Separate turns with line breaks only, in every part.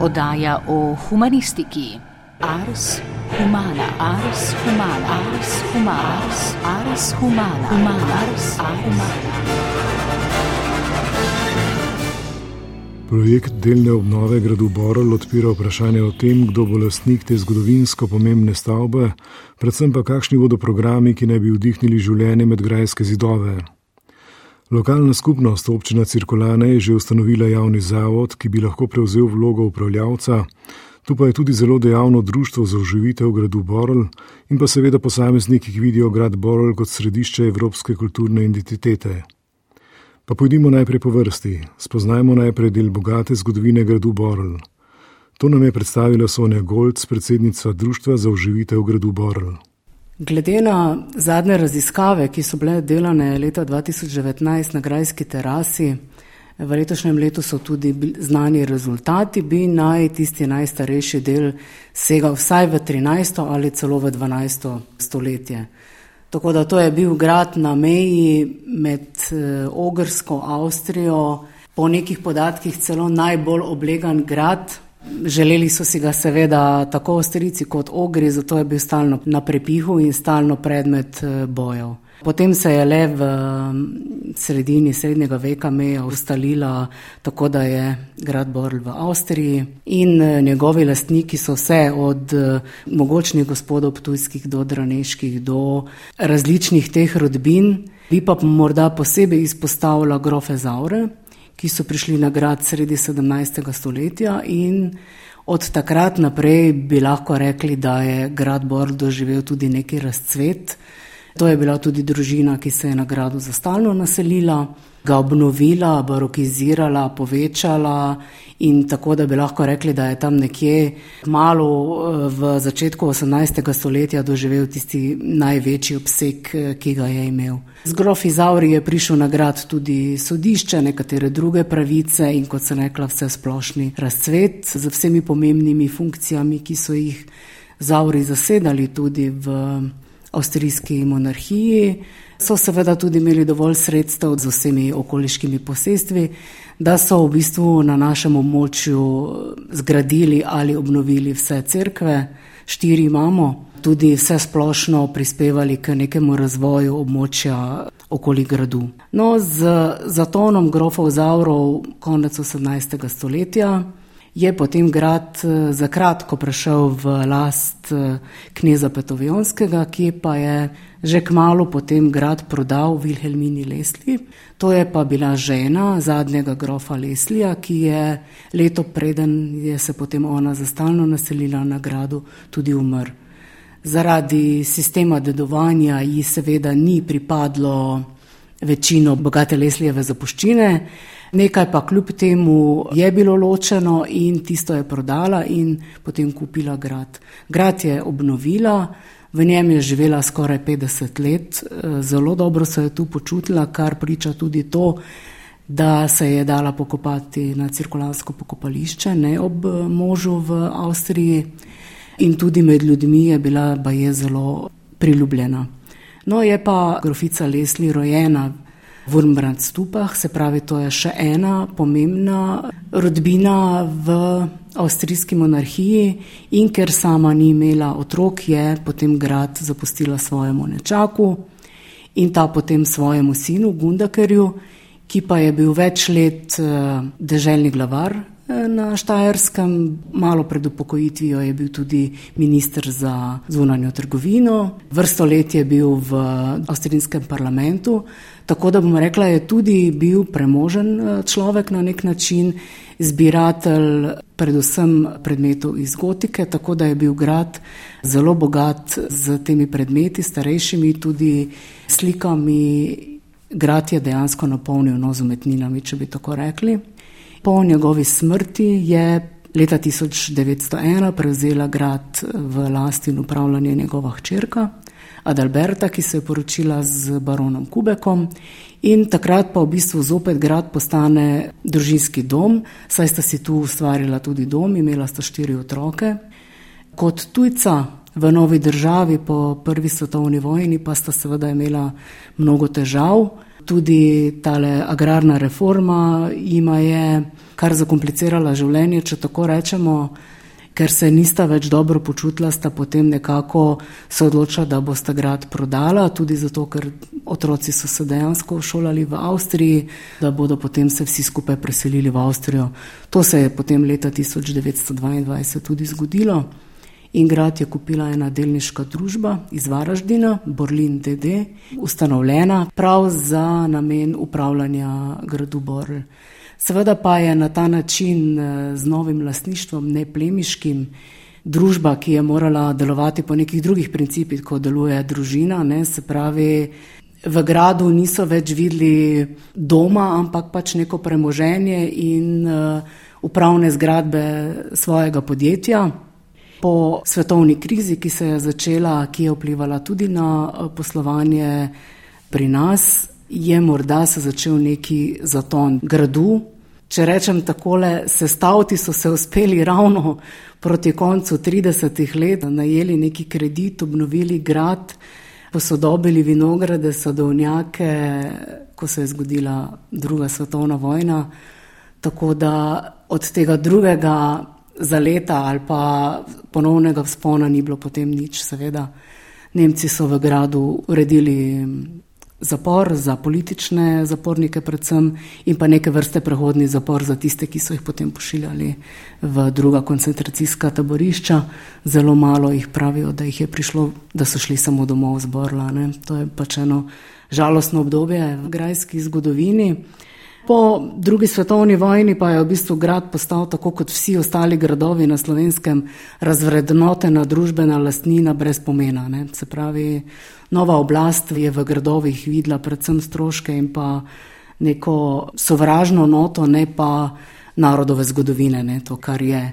Oddaja o humanistiki. Ars humana, ars humana, ars humana, ars, ars humana, humana, ars, humana.
Projekt delne obnove gradu Borel odpira vprašanje o tem, kdo bo lastnik te zgodovinsko pomembne stavbe, predvsem pa kakšni bodo programi, ki naj bi vdihnili življenje med grajske zidove. Lokalna skupnost občina Cirkulane je že ustanovila javni zavod, ki bi lahko prevzel vlogo upravljavca. Tu pa je tudi zelo dejavno društvo za oživitev gradu Borel in pa seveda posamezniki, ki vidijo grad Borel kot središče evropske kulturne identitete. Pa pojdimo najprej po vrsti, spoznajmo najprej del bogate zgodovine gradu Borel. To nam je predstavila Sonja Golc, predsednica Društva za oživitev gradu Borel.
Glede na zadnje raziskave, ki so bile delane leta 2019 na Grajski terasi, v letošnjem letu so tudi znani rezultati, bi naj tisti najstarejši del segal vsaj v 13. ali celo v 12. stoletje. Tako da to je bil grad na meji med eh, Ogrsko Avstrijo, po nekih podatkih celo najbolj oblegan grad Želeli so si ga seveda tako Avstrijci kot Ogri, zato je bil stalno na prepihu in stalno predmet eh, bojev. Potem se je le v mm, sredini srednjega veka meja ustalila tako, da je grad Borl v Avstriji in eh, njegovi lastniki so vse od eh, mogočnih gospodov ptujskih do draneških do različnih teh rodbin. Bi pa morda posebej izpostavila grofe Zaure, ki so prišli na grad sredi 17. stoletja in od takrat naprej bi lahko rekli, da je grad Borl doživel tudi neki razcvet. To je bila tudi družina, ki se je na gradu za stalno naselila ga obnovila, barokizirala, povečala in tako, da bi lahko rekli, da je tam nekje malo eh, v začetku 18. stoletja doživel tisti največji obseg, eh, ki ga je imel. Z grofi Zauri je prišel na grad tudi sodišče, nekatere druge pravice in kot se rekla, vse splošni razcvet z vsemi pomembnimi funkcijami, ki so jih Zauri zasedali tudi v avstrijski monarhiji so seveda tudi imeli dovolj sredstev z vsemi okoliškimi posestvi, da so v bistvu na našem območju zgradili ali obnovili vse cerkve, štiri imamo, tudi vse splošno prispevali k nekemu razvoju območja okoli gradu. No, z zatonom grofov Zaurov konec 18. stoletja je potem grad eh, za kratko prešel v last eh, kneza Petovjonskega, ki pa je že kmalo potem grad prodal Wilhelmini Lesli. To je pa bila žena zadnjega grofa Leslija, ki je leto preden je se potem ona zastalno naselila na gradu, tudi umr. Zaradi sistema dedovanja ji seveda ni pripadlo večino bogate Leslijeve zapuščine, Nekaj pa kljub temu je bilo ločeno in tisto je prodala in potem kupila grad. Grad je obnovila, v njem je živela skoraj 50 let, zelo dobro se je tu počutila, kar priča tudi to, da se je dala pokopati na cirkulansko pokopališče, ne ob možu v Avstriji in tudi med ljudmi je bila pa je zelo priljubljena. No, je pa grofica Lesli rojena Wurmbrand stupah, se pravi, to je še ena pomembna rodbina v avstrijski monarhiji in ker sama ni imela otrok, je potem grad zapustila svojemu nečaku in ta potem svojemu sinu Gundakerju, ki pa je bil več let eh, deželni glavar eh, na Štajerskem, malo pred upokojitvijo je bil tudi minister za zunanjo trgovino, vrsto let je bil v avstrijskem parlamentu, Tako da bom rekla, je tudi bil premožen eh, človek na nek način, zbiratelj predvsem predmetov iz gotike, tako da je bil grad zelo bogat z temi predmeti, starejšimi tudi slikami. Grad je dejansko napolnil no z umetninami, če bi tako rekli. Po njegovi smrti je leta 1901 prevzela grad v lasti in upravljanje njegova hčerka. Adalberta, ki se je poročila z baronom Kubekom. In takrat pa v bistvu zopet grad postane družinski dom, saj sta si tu ustvarila tudi dom, imela sta štiri otroke. Kot tujca v novi državi po prvi svetovni vojni pa sta seveda imela mnogo težav, Tudi tale agrarna reforma jima je kar zakomplicirala življenje, če tako rečemo, ker se nista več dobro počutila, sta potem nekako se odločila, da bosta grad prodala, tudi zato, ker otroci so se dejansko šolali v Avstriji, da bodo potem se vsi skupaj preselili v Avstrijo. To se je potem leta 1922 tudi zgodilo. In grad je kupila ena delniška družba iz Varaždina, Borlin DD, ustanovljena prav za namen upravljanja gradu Borl. Seveda pa je na ta način eh, z novim lastništvom, ne plemiškim, družba, ki je morala delovati po nekih drugih principih, kot deluje družina, ne, se pravi, v gradu niso več videli doma, ampak pač neko premoženje in uh, upravne zgradbe svojega podjetja. Po svetovni krizi, ki se je začela, ki je vplivala tudi na eh, poslovanje pri nas, je morda se začel neki zaton gradu. Če rečem takole, sestaviti so se uspeli ravno proti koncu 30-ih let, najeli neki kredit, obnovili grad, posodobili vinograde, sadovnjake, ko se je zgodila druga svetovna vojna. Tako da od tega drugega zaleta ali pa ponovnega vzpona ni bilo potem nič, seveda. Nemci so v gradu uredili zapor za politične zapornike, predvsem in pa neke vrste prehodni zapor za tiste, ki so jih potem pošiljali v druga koncentracijska taborišča. Zelo malo jih pravijo, da jih je prišlo, da so šli samo domov z Borla. Ne. To je pač eno žalostno obdobje v grajski zgodovini. Po drugi svetovni vojni pa je v bistvu grad postal tako kot vsi ostali gradovi na slovenskem razvrednotena družbena lastnina brez pomena. Ne. Se pravi, nova oblast je v gradovih videla predvsem stroške in pa neko sovražno noto, ne pa narodove zgodovine, ne, to kar je.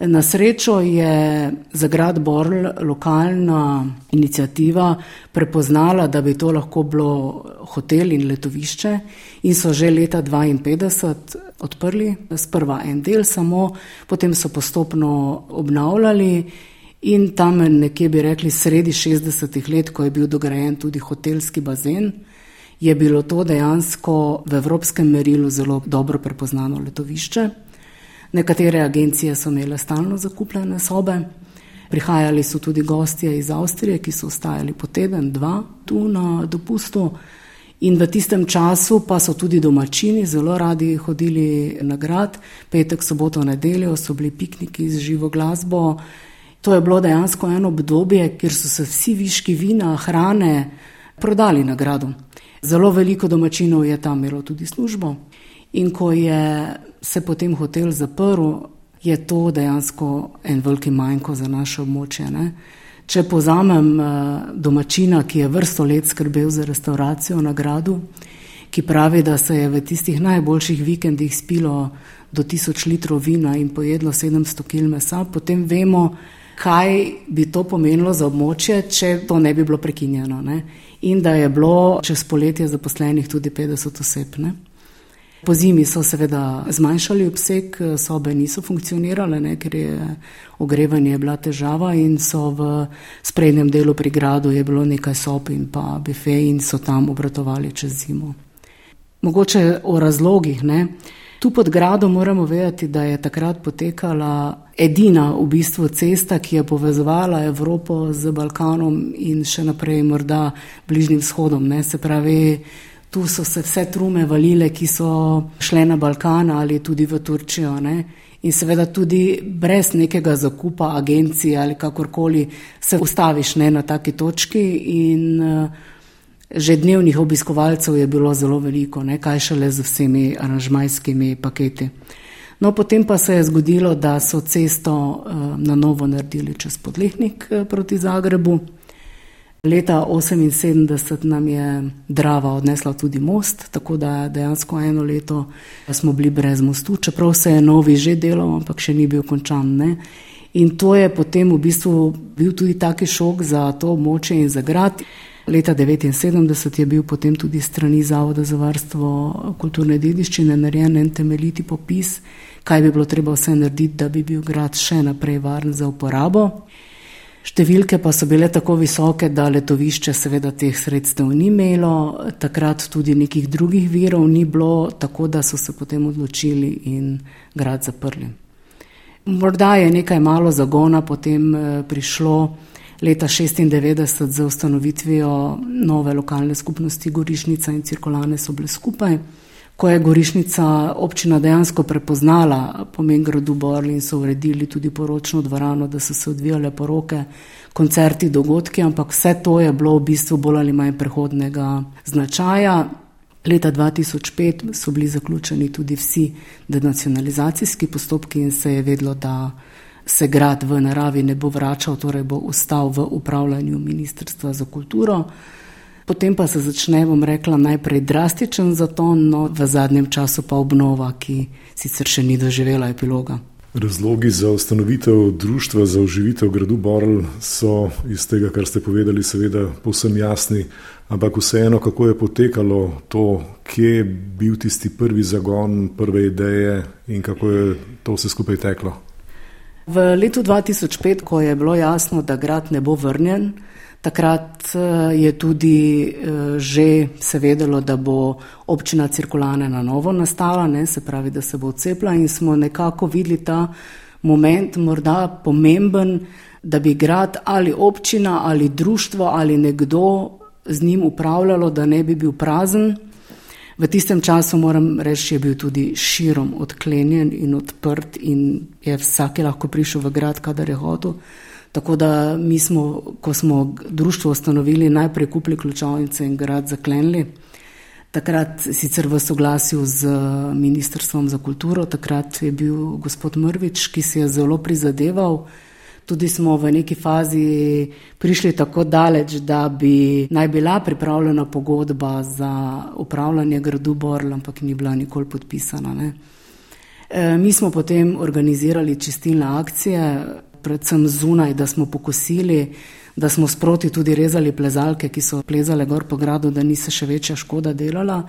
Na srečo je za grad Borl lokalna inicijativa prepoznala, da bi to lahko bilo hotel in letovišče in so že leta 1952 odprli sprva en del samo, potem so postopno obnavljali in tam nekje bi rekli sredi 60-ih let, ko je bil dograjen tudi hotelski bazen, je bilo to dejansko v evropskem merilu zelo dobro prepoznano letovišče. Nekatere agencije so imele stalno zakupljene sobe, prihajali so tudi gostje iz Avstrije, ki so ostajali po teden, dva tu na dopustu. In v tistem času pa so tudi domačini zelo radi hodili na grad, petek, soboto, nedeljo so bili pikniki z živo glasbo. To je bilo dejansko eno obdobje, kjer so se vsi viški vina, hrane prodali na gradu. Zelo veliko domačinov je tam imelo tudi službo. In ko je se potem hotel zaprl, je to dejansko en veliki manjko za naše območje. Ne? Če pozamem eh, domačina, ki je vrsto let skrbel za restauracijo na gradu, ki pravi, da se je v tistih najboljših vikendih spilo do tisoč litrov vina in pojedlo 700 kg mesa, potem vemo, kaj bi to pomenilo za območje, če to ne bi bilo prekinjeno. Ne? In da je bilo čez poletje zaposlenih tudi 50 oseb. Ne? Po zimi so seveda zmanjšali obseg, sobe niso funkcionirale, ne, ker je ogrevanje bila težava in so v sprednjem delu pri gradu je bilo nekaj sob in pa bife in so tam obratovali čez zimo. Mogoče o razlogih. Ne. Tu pod gradom moramo vedeti, da je takrat potekala edina v bistvu cesta, ki je povezovala Evropo z Balkanom in še naprej morda Bližnjim vzhodom. Ne. Se pravi, tu so se vse trume valile, ki so šle na Balkan ali tudi v Turčijo. Ne? In seveda tudi brez nekega zakupa agencije ali kakorkoli se ustaviš ne, na taki točki in uh, že dnevnih obiskovalcev je bilo zelo veliko, ne, kaj šele z vsemi aranžmajskimi paketi. No, potem pa se je zgodilo, da so cesto uh, na novo naredili čez podlehnik uh, proti Zagrebu. Leta 1978 nam je Drava odnesla tudi most, tako da dejansko eno leto smo bili brez mostu, čeprav se je novi že delal, ampak še ni bil končan. Ne? In to je potem v bistvu bil tudi taki šok za to območje in za grad. Leta 1979 je bil potem tudi strani Zavoda za varstvo kulturne dediščine narejen en temeljiti popis, kaj bi bilo treba vse narediti, da bi bil grad še naprej varen za uporabo. Številke pa so bile tako visoke, da letovišče seveda teh sredstev ni imelo, takrat tudi nekih drugih virov ni bilo, tako da so se potem odločili in grad zaprli. Morda je nekaj malo zagona potem eh, prišlo leta 96 z ustanovitvijo nove lokalne skupnosti Gorišnica in Cirkulane so bile skupaj ko je Gorišnica občina dejansko prepoznala pomen gradu Borli in so uredili tudi poročno dvorano, da so se odvijale poroke, koncerti, dogodki, ampak vse to je bilo v bistvu bolj ali manj prehodnega značaja. Leta 2005 so bili zaključeni tudi vsi denacionalizacijski postopki in se je vedlo, da se grad v naravi ne bo vračal, torej bo ostal v upravljanju Ministrstva za kulturo. Potem pa se začne, bom rekla, najprej drastičen zaton, no v zadnjem času pa obnova, ki sicer še ni doživela epiloga.
Razlogi za ustanovitev društva za oživitev gradu Borl so iz tega, kar ste povedali, seveda povsem jasni, ampak vseeno, kako je potekalo to, kje je bil tisti prvi zagon, prve ideje in kako je to vse skupaj teklo.
V letu 2005, ko je bilo jasno, da grad ne bo vrnjen, Takrat eh, je tudi eh, že se vedelo, da bo občina cirkulane na novo nastala, ne, se pravi, da se bo odcepla in smo nekako videli ta moment, morda pomemben, da bi grad ali občina ali društvo ali nekdo z njim upravljalo, da ne bi bil prazen. V tistem času, moram reči, je bil tudi širom odklenjen in odprt in je vsak lahko prišel v grad, kadar je hotel. Tako da mi smo, ko smo društvo ustanovili, najprej kupili ključavnice in grad zaklenili. Takrat sicer v soglasju z Ministrstvom za kulturo, takrat je bil gospod Mrvič, ki si je zelo prizadeval. Tudi smo v neki fazi prišli tako daleč, da bi naj bila pripravljena pogodba za upravljanje gradu Borl, ampak ni bila nikoli podpisana. E, mi smo potem organizirali čistilne akcije, predvsem zunaj, da smo pokosili, da smo sproti tudi rezali plezalke, ki so plezale gor po gradu, da ni se še večja škoda delala,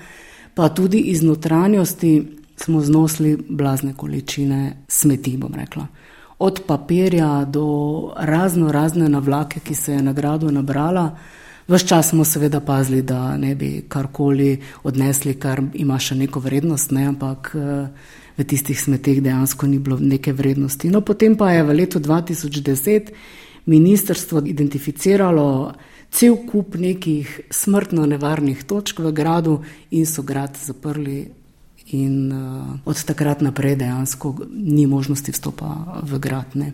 pa tudi iz notranjosti smo znosili blazne količine smeti, bom rekla. Od papirja do razno razne navlake, ki se je na gradu nabrala. Ves čas smo seveda pazili, da ne bi karkoli odnesli, kar ima še neko vrednost, ne, ampak eh, v tistih smeteh dejansko ni bilo neke vrednosti. No, potem pa je v letu 2010 ministrstvo identificiralo cel kup nekih smrtno nevarnih točk v gradu in so grad zaprli. In uh, od takrat naprej dejansko ni možnosti vstopa v grad. Ne.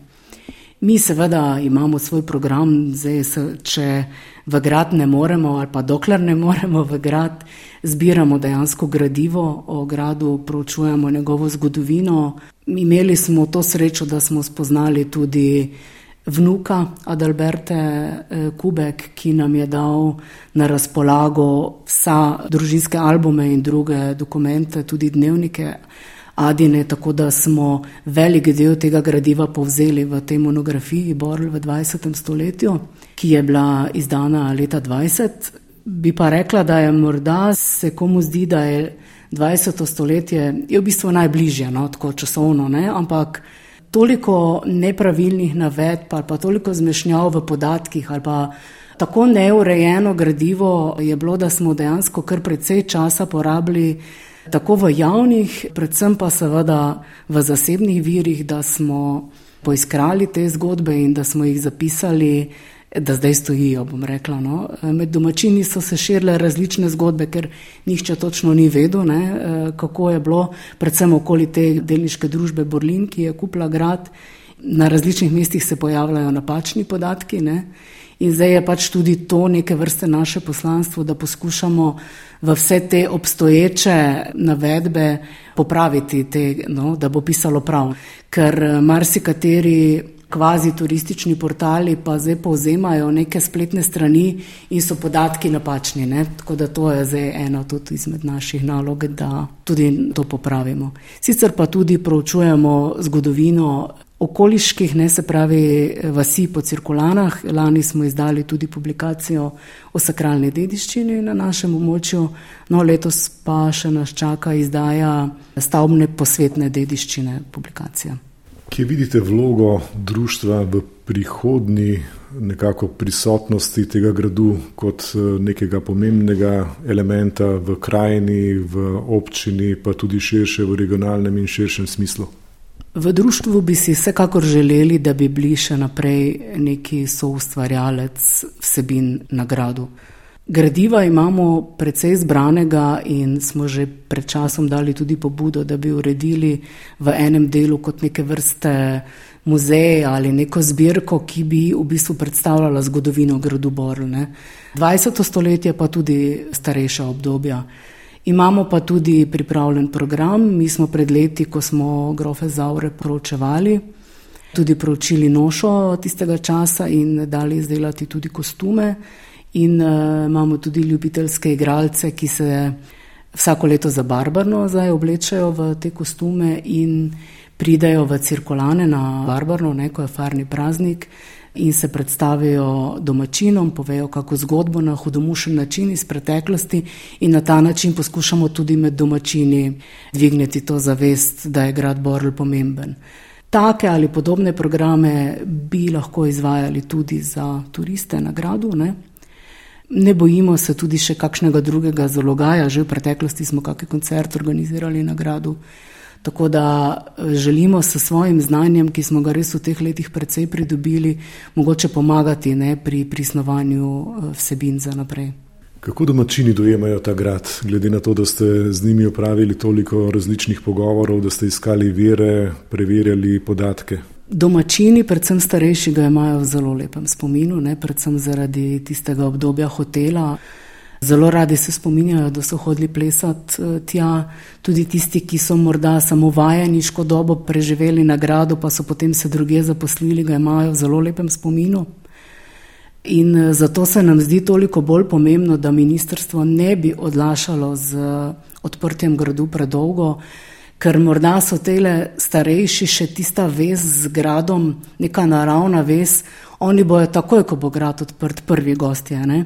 Mi seveda imamo svoj program, zdaj se, če v grad ne moremo ali pa dokler ne moremo v grad, zbiramo dejansko gradivo o gradu, proučujemo njegovo zgodovino. Imeli smo to srečo, da smo spoznali tudi vnuka Adalberte eh, Kubek, ki nam je dal na razpolago vsa družinske albume in druge dokumente, tudi dnevnike. Adine, tako da smo velik del tega gradiva povzeli v tej monografiji Borl v 20. stoletju, ki je bila izdana leta 20. Bi pa rekla, da je morda se komu zdi, da je 20. stoletje je v bistvu najbližje, no, tako časovno, ne, ampak toliko nepravilnih navedb ali pa toliko zmešnjav v podatkih ali pa tako neurejeno gradivo je bilo, da smo dejansko kar precej časa porabili tako v javnih, predvsem pa seveda v zasebnih virih, da smo poiskrali te zgodbe in da smo jih zapisali, da zdaj stojijo, bom rekla. No. Med domačini so se širile različne zgodbe, ker nihče točno ni vedel, ne, kako je bilo, predvsem okoli te delniške družbe Borlin, ki je kupila grad. Na različnih mestih se pojavljajo napačni podatki. Ne. In zdaj je pač tudi to neke vrste naše poslanstvo, da poskušamo v vse te obstoječe navedbe popraviti, te, no, da bo pisalo prav. Ker eh, marsikateri kvazi turistični portali pa zdaj povzemajo neke spletne strani in so podatki napačni. Ne? Tako da to je zdaj ena tudi izmed naših nalog, da tudi to popravimo. Sicer pa tudi proučujemo zgodovino okoliških, ne se pravi vasi po cirkulanah. Lani smo izdali tudi publikacijo o sakralni dediščini na našem območju, no letos pa še nas čaka izdaja stavbne posvetne dediščine publikacija.
Kje vidite vlogo društva v prihodnji nekako prisotnosti tega gradu kot eh, nekega pomembnega elementa v krajini, v občini, pa tudi širše v regionalnem in širšem smislu?
V društvu bi si vsekakor želeli, da bi bili še naprej neki soustvarjalec vsebin na gradu. Gradiva imamo precej zbranega in smo že pred časom dali tudi pobudo, da bi uredili v enem delu kot neke vrste muzej ali neko zbirko, ki bi v bistvu predstavljala zgodovino gradu Borlne. 20. stoletje pa tudi starejša obdobja. Imamo pa tudi pripravljen program. Mi smo pred leti, ko smo grofe Zaure proučevali, tudi proučili nošo tistega časa in dali izdelati tudi kostume. In uh, imamo tudi ljubiteljske igralce, ki se vsako leto za barbarno zdaj oblečajo v te kostume in pridajo v cirkulane na barbarno, ne, ko je farni praznik in se predstavijo domačinom, povejo kako zgodbo na hudomušen način iz preteklosti in na ta način poskušamo tudi med domačini dvigniti to zavest, da je grad Borl pomemben. Take ali podobne programe bi lahko izvajali tudi za turiste na gradu. Ne? Ne bojimo se tudi še kakšnega drugega zalogaja, že v preteklosti smo kakšen koncert organizirali na gradu. Tako da eh, želimo s svojim znanjem, ki smo ga res v teh letih precej pridobili, mogoče pomagati ne, pri prisnovanju eh, vsebin za naprej.
Kako domačini dojemajo ta grad, glede na to, da ste z njimi opravili toliko različnih pogovorov, da ste iskali vire, preverjali podatke?
Domačini, predvsem starejši, ga imajo v zelo lepem spominu, ne, predvsem zaradi tistega obdobja hotela. Zelo radi se spominjajo, da so hodili plesati eh, tja, tudi tisti, ki so morda samo vajeniško dobo preživeli na gradu, pa so potem se druge zaposlili, ga imajo v zelo lepem spominu. In eh, zato se nam zdi toliko bolj pomembno, da ministrstvo ne bi odlašalo z odprtjem gradu predolgo, ker morda so tele starejši še tista vez z gradom, neka naravna vez, oni bojo takoj, ko bo grad odprt, prvi gostje. Ne?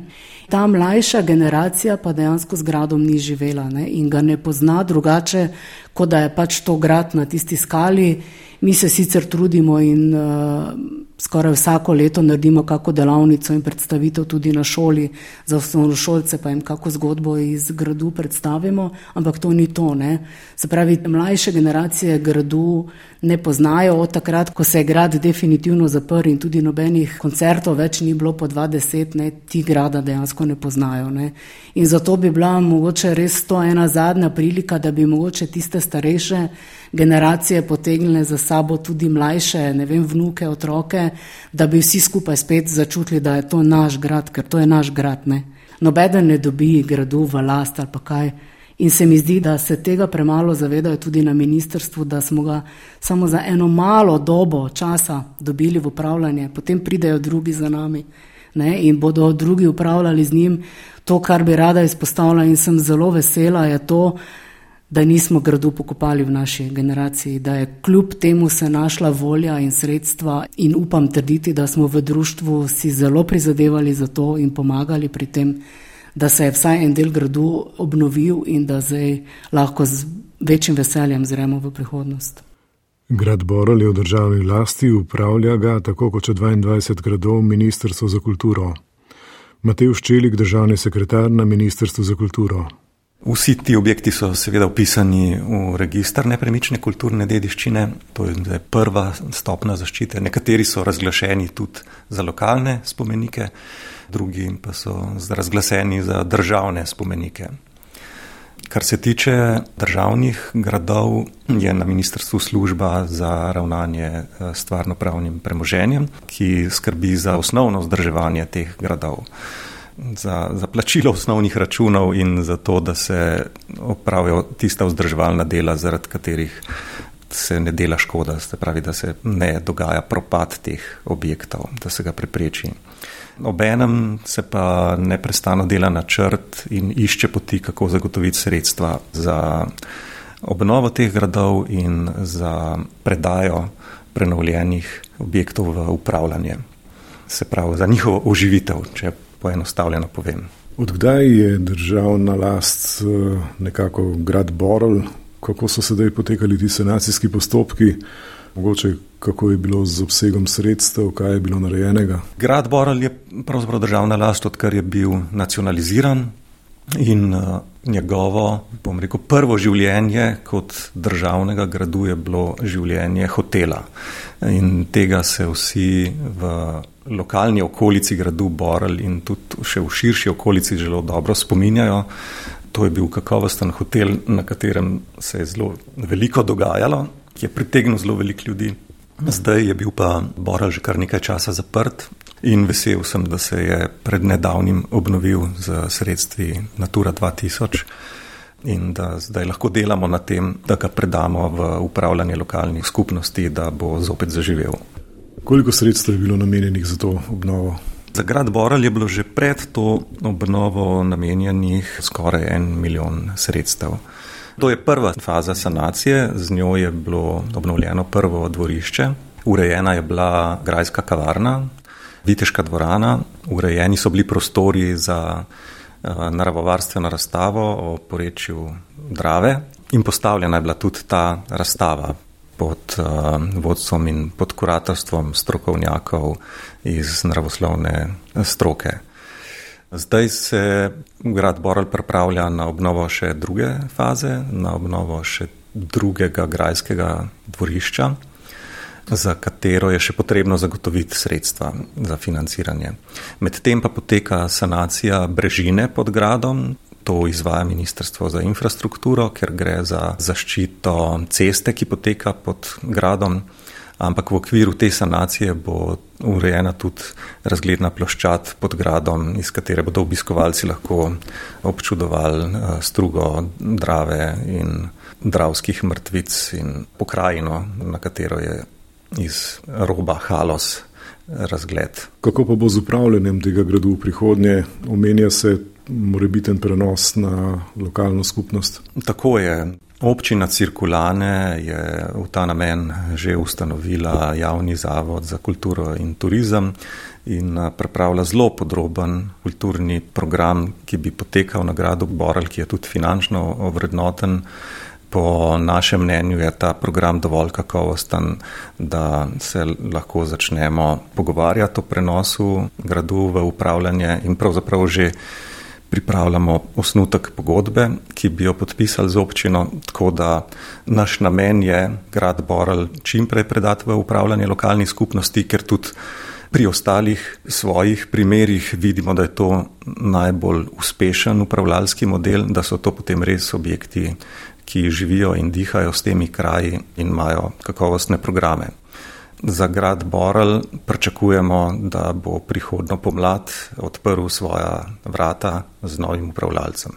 Ta mlajša generacija pa dejansko z gradom ni živela ne? in ga ne pozna drugače, kot da je pač to grad na tisti skali. Mi se sicer trudimo in uh, skoraj vsako leto naredimo kako delavnico in predstavitev tudi na šoli za osnovnošolce, pa jim kako zgodbo iz gradu predstavimo, ampak to ni to. Ne. Se pravi, mlajše generacije gradu ne poznajo od takrat, ko se je grad definitivno zaprl in tudi nobenih koncertov več ni bilo po 20, ne, ti grada dejansko ne poznajo. Ne. In zato bi bila mogoče res to ena zadnja prilika, da bi mogoče tiste starejše generacije potegnile za sabo tudi mlajše, ne vem, vnuke, otroke, da bi vsi skupaj spet začutili, da je to naš grad, ker to je naš grad. Ne. Nobeden ne dobi gradu v last ali pa kaj. In se mi zdi, da se tega premalo zavedajo tudi na ministrstvu, da smo ga samo za eno malo dobo časa dobili v upravljanje, potem pridejo drugi za nami ne, in bodo drugi upravljali z njim. To, kar bi rada izpostavila in sem zelo vesela, je to, da nismo gradu pokopali v naši generaciji, da je kljub temu se našla volja in sredstva in upam trditi, da smo v društvu si zelo prizadevali za to in pomagali pri tem, da se je vsaj en del gradu obnovil in da zdaj lahko z večjim veseljem zremo v prihodnost.
Grad Borel je v državni lasti, upravlja ga tako kot 22 gradov Ministrstvo za kulturo. Matej Ščelik, državni sekretar na Ministrstvu za kulturo.
Vsi ti objekti so seveda upisani v registr nepremične kulturne dediščine, to je prva stopna zaščite. Nekateri so razglašeni tudi za lokalne spomenike, drugi pa so razglaseni za državne spomenike. Kar se tiče državnih gradov, je na ministrstvu služba za ravnanje eh, stvarno-pravnim premoženjem, ki skrbi za osnovno vzdrževanje teh gradov za, za plačilo osnovnih računov in za to, da se opravijo tista vzdrževalna dela, zaradi katerih se ne dela škoda, se pravi, da se ne dogaja propad teh objektov, da se ga prepreči. Obenem se pa neprestano dela na črt in išče poti, kako zagotoviti sredstva za obnovo teh gradov in za predajo prenovljenih objektov v upravljanje. Se pravi, za njihovo oživitev, če poenostavljeno povem.
Odkdaj je državna last eh, nekako grad Borel, kako so sedaj potekali ti sanacijski postopki, Mogoče kako je bilo z obsegom sredstev, kaj je bilo narejenega?
Grad Boral je pravzaprav državna last, odkar je bil nacionaliziran in uh, njegovo, bom rekel, prvo življenje kot državnega gradu je bilo življenje hotela. In tega se vsi v lokalni okolici gradu Boral in tudi še v širši okolici zelo dobro spominjajo. To je bil kakovosten hotel, na katerem se je zelo veliko dogajalo, ki je pritegnil zelo veliko ljudi. Zdaj je bil pa Boral že kar nekaj časa zaprt in vesel sem, da se je pred nedavnim obnovil z sredstvi Natura 2000 in da zdaj lahko delamo na tem, da ga predamo v upravljanje lokalnih skupnosti, da bo zopet zaživel.
Koliko sredstev je bilo namenjenih za to obnovo?
Za grad Boral je bilo že pred to obnovo namenjenih skoraj en milijon sredstev. To je prva faza sanacije, z njo je bilo obnovljeno prvo dvorišče, urejena je bila grajska kavarna, viteška dvorana, urejeni so bili prostori za uh, naravovarstveno razstavo o porečju Drave in postavljena je bila tudi ta razstava pod uh, vodstvom in pod kuratorstvom strokovnjakov iz naravoslovne stroke. Zdaj se grad Boral pripravlja na obnovo še druge faze, na obnovo še drugega grajskega dvorišča, za katero je še potrebno zagotoviti sredstva za financiranje. Medtem pa poteka sanacija brežine pod gradom. To izvaja Ministrstvo za infrastrukturo, ker gre za zaščito ceste, ki poteka pod gradom ampak v okviru te sanacije bo urejena tudi razgledna ploščad pod gradom, iz katere bodo obiskovalci lahko občudovali eh, strugo Drave in dravskih mrtvic in pokrajino, na katero je iz roba Halos razgled.
Kako pa bo z upravljanjem tega gradu v prihodnje? Omenja se morebiten prenos na lokalno skupnost?
Tako je. Občina Cirkulane je v ta namen že ustanovila javni zavod za kulturo in turizem in eh, pripravlja zelo podroben kulturni program, ki bi potekal na gradu Borel, ki je tudi finančno ovrednoten. Po našem mnenju je ta program dovolj kakovosten, da se lahko začnemo pogovarjati o prenosu gradu v upravljanje in pravzaprav že pripravljamo osnutek pogodbe, ki bi jo podpisali z občino, tako da naš namen je grad Boral čim prej predati v upravljanje lokalnih skupnosti, ker tudi pri ostalih svojih primerjih vidimo, da je to najbolj uspešen upravljalski model, da so to potem res objekti, ki živijo in dihajo s temi kraji in imajo kakovostne programe. Za grad Boral pričakujemo, da bo prihodno pomlad odprl svoja vrata z novim upravljalcem.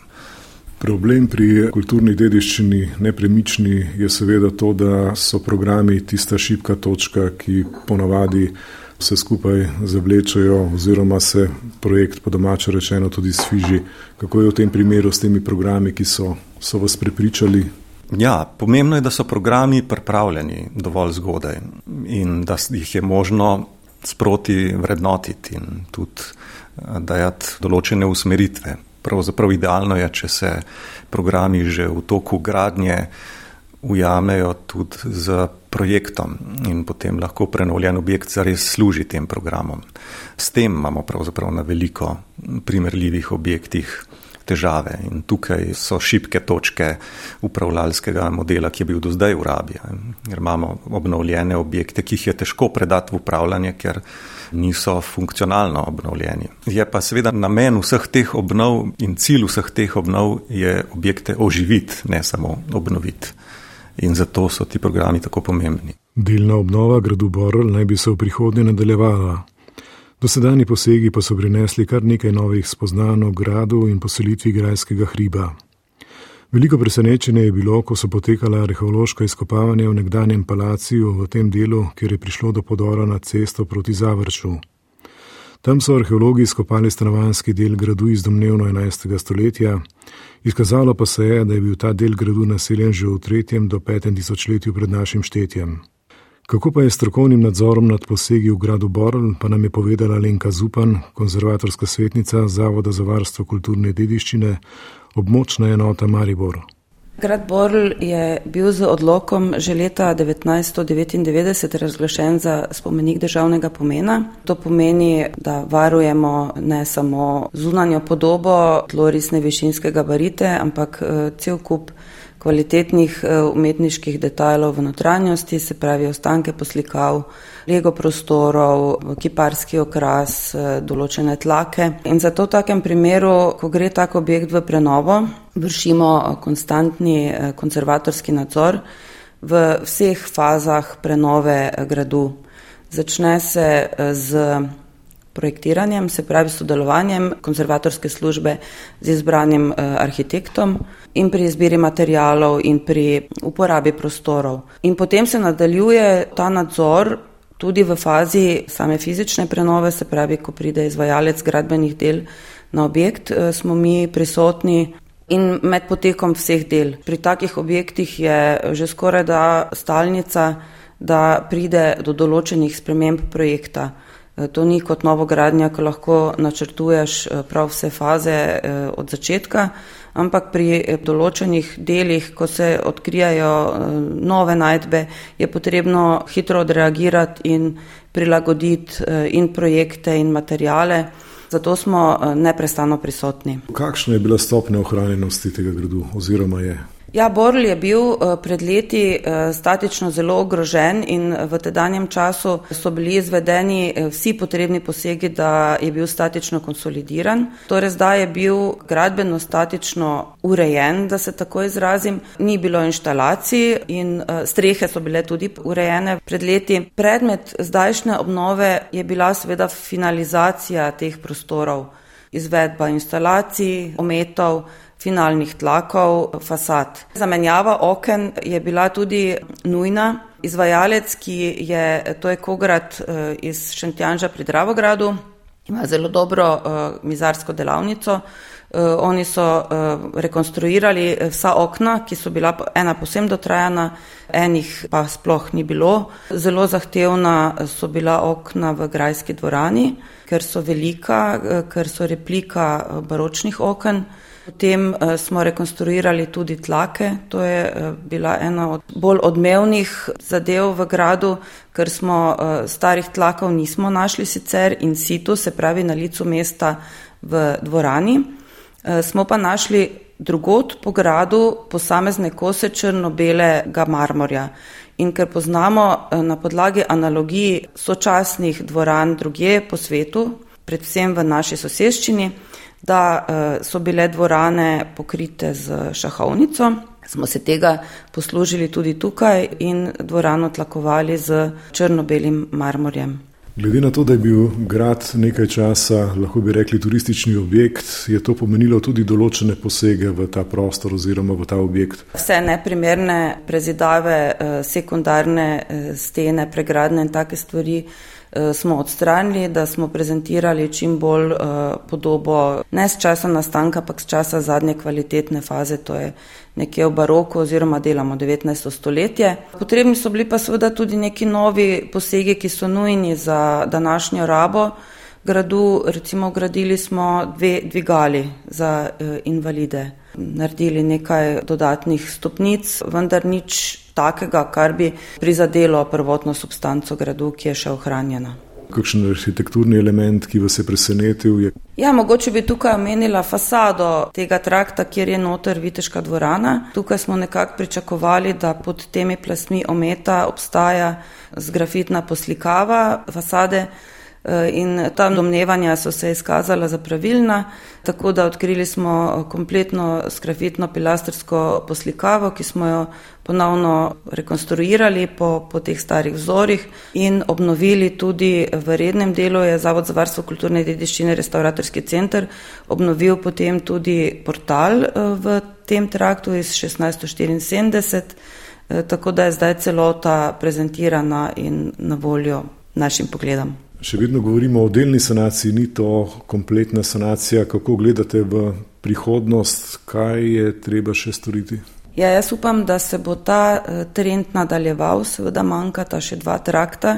Problem pri kulturni dediščini nepremični je seveda to, da so programi tista šipka točka, ki ponavadi vse skupaj zavlečajo oziroma se projekt po domače rečeno tudi sfiži. Kako je v tem primeru s temi programi, ki so, so vas prepričali,
Ja, pomembno je, da so programi pripravljeni dovolj zgodaj in da jih je možno sproti vrednotiti in tudi eh, dajati določene usmeritve. Pravzaprav idealno je, če se programi že v toku gradnje ujamejo tudi z projektom in potem lahko prenovljen objekt zares služi tem programom. S tem imamo pravzaprav na veliko primerljivih objektih težave. In tukaj so šibke točke upravljalskega modela, ki je bil do zdaj v rabi. Ker imamo obnovljene objekte, ki jih je težko predati v upravljanje, ker niso funkcionalno obnovljeni. Je pa seveda namen vseh teh obnov in cilj vseh teh obnov je objekte oživiti, ne samo obnoviti. In zato so ti programi tako pomembni.
Delna obnova gradu Borl naj bi se v prihodnje nadaljevala. Dosedani posegi pa so prinesli kar nekaj novih spoznanj o gradu in poselitvi grajskega hriba. Veliko presenečenje je bilo, ko so potekala arheološka izkopavanja v nekdanjem palaciju v tem delu, kjer je prišlo do podora na cesto proti Zavrču. Tam so arheologi izkopali stanovanski del gradu iz domnevno 11. stoletja, izkazalo pa se je, da je bil ta del gradu naseljen že v 3. do 5. tisočletju pred našim štetjem. Kako pa je strokovnim nadzorom nad posegi v gradu Borl, pa nam je povedala Lenka Zupan, konzervatorska svetnica Zavoda za varstvo kulturne dediščine, območna enota Maribor.
Grad Borl je bil z odlokom že leta 1999 razglašen za spomenik državnega pomena. To pomeni, da varujemo ne samo zunanjo podobo tlorisne višinske gabarite, ampak eh, cel kup kvalitetnih eh, umetniških detajlov v notranjosti, se pravi ostanke poslikav, lego prostorov, kiparski okras, eh, določene tlake. In zato v takem primeru, ko gre tak objekt v prenovo, vršimo eh, konstantni konservatorski nadzor v vseh fazah prenove gradu. Začne se z projektiranjem, se pravi sodelovanjem konzervatorske službe z izbranim eh, arhitektom in pri izbiri materijalov in pri uporabi prostorov. In potem se nadaljuje ta nadzor tudi v fazi same fizične prenove, se pravi, ko pride izvajalec gradbenih del na objekt, eh, smo mi prisotni. In med potekom vseh del. Pri takih objektih je že skoraj da stalnica, da pride do določenih sprememb projekta. Eh, to ni kot novogradnja, ko lahko načrtuješ eh, prav vse faze eh, od začetka, ampak pri določenih delih, ko se odkrijajo nove najdbe, je potrebno hitro odreagirati in prilagoditi in projekte in materijale. Zato smo neprestano prisotni.
Kakšna je bila stopnja ohranjenosti tega gradu oziroma je?
Ja, Borl je bil eh, pred leti eh, statično zelo ogrožen in v tedanjem času so bili izvedeni eh, vsi potrebni posegi, da je bil statično konsolidiran. Torej zdaj je bil gradbeno statično urejen, da se tako izrazim. Ni bilo inštalacij in strehe so bile tudi urejene pred leti. Predmet zdajšnje obnove je bila seveda finalizacija teh prostorov, izvedba instalacij, ometov finalnih tlakov fasad. Zamenjava oken je bila tudi nujna. Izvajalec, ki je, to je Kograt eh, iz Šentjanža pri Dravogradu, ima zelo dobro uh, mizarsko delavnico. Uh, oni so rekonstruirali vsa okna, ki so bila ena posebno dotrajana, enih pa sploh ni bilo. Zelo zahtevna so bila okna v Grajski dvorani, ker so velika, ker so replika baročnih okn. Potem uh, smo rekonstruirali tudi tlake. To je uh, bila ena od bolj odmevnih zadev v gradu, ker smo uh, starih tlakov nismo našli sicer in situ, se pravi na licu mesta v dvorani. Smo pa našli drugot po gradu posamezne kose črno-belega marmorja. In ker poznamo na podlagi analogij sočasnih dvoran druge po svetu, predvsem v naši soseščini, da eh, so bile dvorane pokrite z šahovnico. Smo se tega poslužili tudi tukaj in dvorano tlakovali z črno-belim marmorjem.
Glede na to, da je bil grad nekaj časa, lahko bi rekli, turistični objekt, je to pomenilo tudi določene posege v ta prostor oziroma v ta objekt.
Vse neprimerne prezidave, eh, sekundarne eh, stene, pregradne in take stvari smo odstranili, da smo prezentirali čim bolj uh, podobo ne z časa nastanka, ampak z časa zadnje kvalitetne faze, to je nekje v baroku oziroma delamo 19. stoletje. Potrebni so bili pa seveda tudi neki novi posegi, ki so nujni za današnjo rabo. Gradu, recimo, gradili smo dve dvigali za uh, invalide, naredili nekaj dodatnih stopnic, vendar nič takega, kar bi prizadelo prvotno substanco gradu, ki je še ohranjena.
Kakšen arhitekturni element, ki vas je presenetil? Je...
Ja, mogoče bi tukaj omenila fasado tega trakta, kjer je noter Viteška dvorana. Tukaj smo nekako pričakovali, da pod temi plasmi ometa obstaja zgrafitna poslikava fasade. Eh, in ta domnevanja so se izkazala za pravilna, tako da odkrili smo kompletno skrafitno pilastrsko poslikavo, ki smo jo ponovno rekonstruirali po, po teh starih vzorih in obnovili tudi v rednem delu je Zavod za varstvo kulturne dediščine restauratorski center obnovil potem tudi portal eh, v tem traktu iz 1674, eh, tako da je zdaj celota prezentirana in na voljo našim pogledom.
Še vedno govorimo o delni sanaciji, ni to kompletna sanacija. Kako gledate v prihodnost, kaj je treba še storiti?
Ja, jaz upam, da se bo ta eh, trend nadaljeval, seveda manjkata še dva trakta,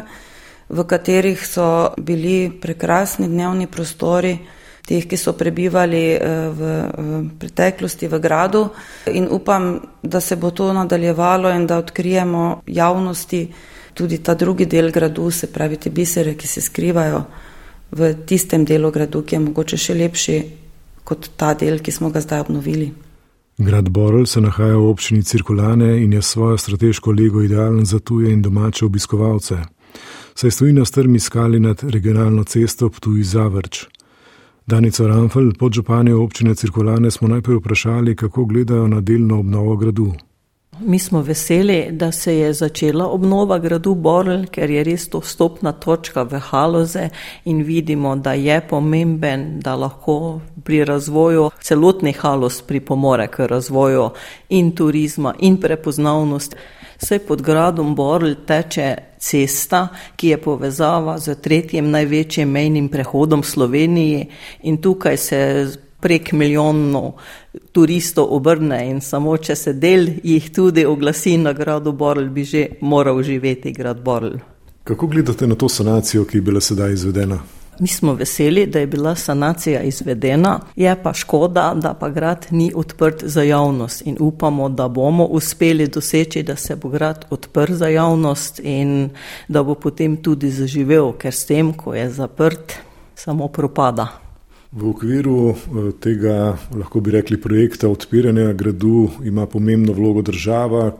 v katerih so bili prekrasni dnevni prostori, teh, ki so prebivali v, v preteklosti v gradu in upam, da se bo to nadaljevalo in da odkrijemo javnosti tudi ta drugi del gradu, se pravi te bisere, ki se skrivajo v tistem delu gradu, ki je mogoče še lepši kot ta del, ki smo ga zdaj obnovili.
Grad Borel se nahaja v občini Cirkulane in je svojo strateško lego idealen za tuje in domače obiskovalce. Saj stoji na strmi skali nad regionalno cesto Ptuj Zavrč. Danico Ramfel, podžupanje občine Cirkulane, smo najprej vprašali, kako gledajo na delno obnovo gradu.
Mi smo veseli, da se je začela obnova gradu Borl, ker je res to vstopna točka v Haloze in vidimo, da je pomemben, da lahko pri razvoju celotnih Halos pripomore k razvoju in turizma in prepoznavnosti. Saj pod gradom Borl teče cesta, ki je povezava z tretjim največjim mejnim prehodom Sloveniji in tukaj se prek milijonov turistov obrne in samo če se del jih tudi oglasi na gradu Borl, bi že moral živeti grad Borl.
Kako gledate na to sanacijo, ki je bila sedaj izvedena?
Mi smo veseli, da je bila sanacija izvedena, je pa škoda, da pa grad ni odprt za javnost in upamo, da bomo uspeli doseči, da se bo grad odprt za javnost in da bo potem tudi zaživel, ker s tem, ko je zaprt, samo propada.
V okviru eh, tega, lahko bi rekli, projekta odpiranja gradu ima pomembno vlogo država.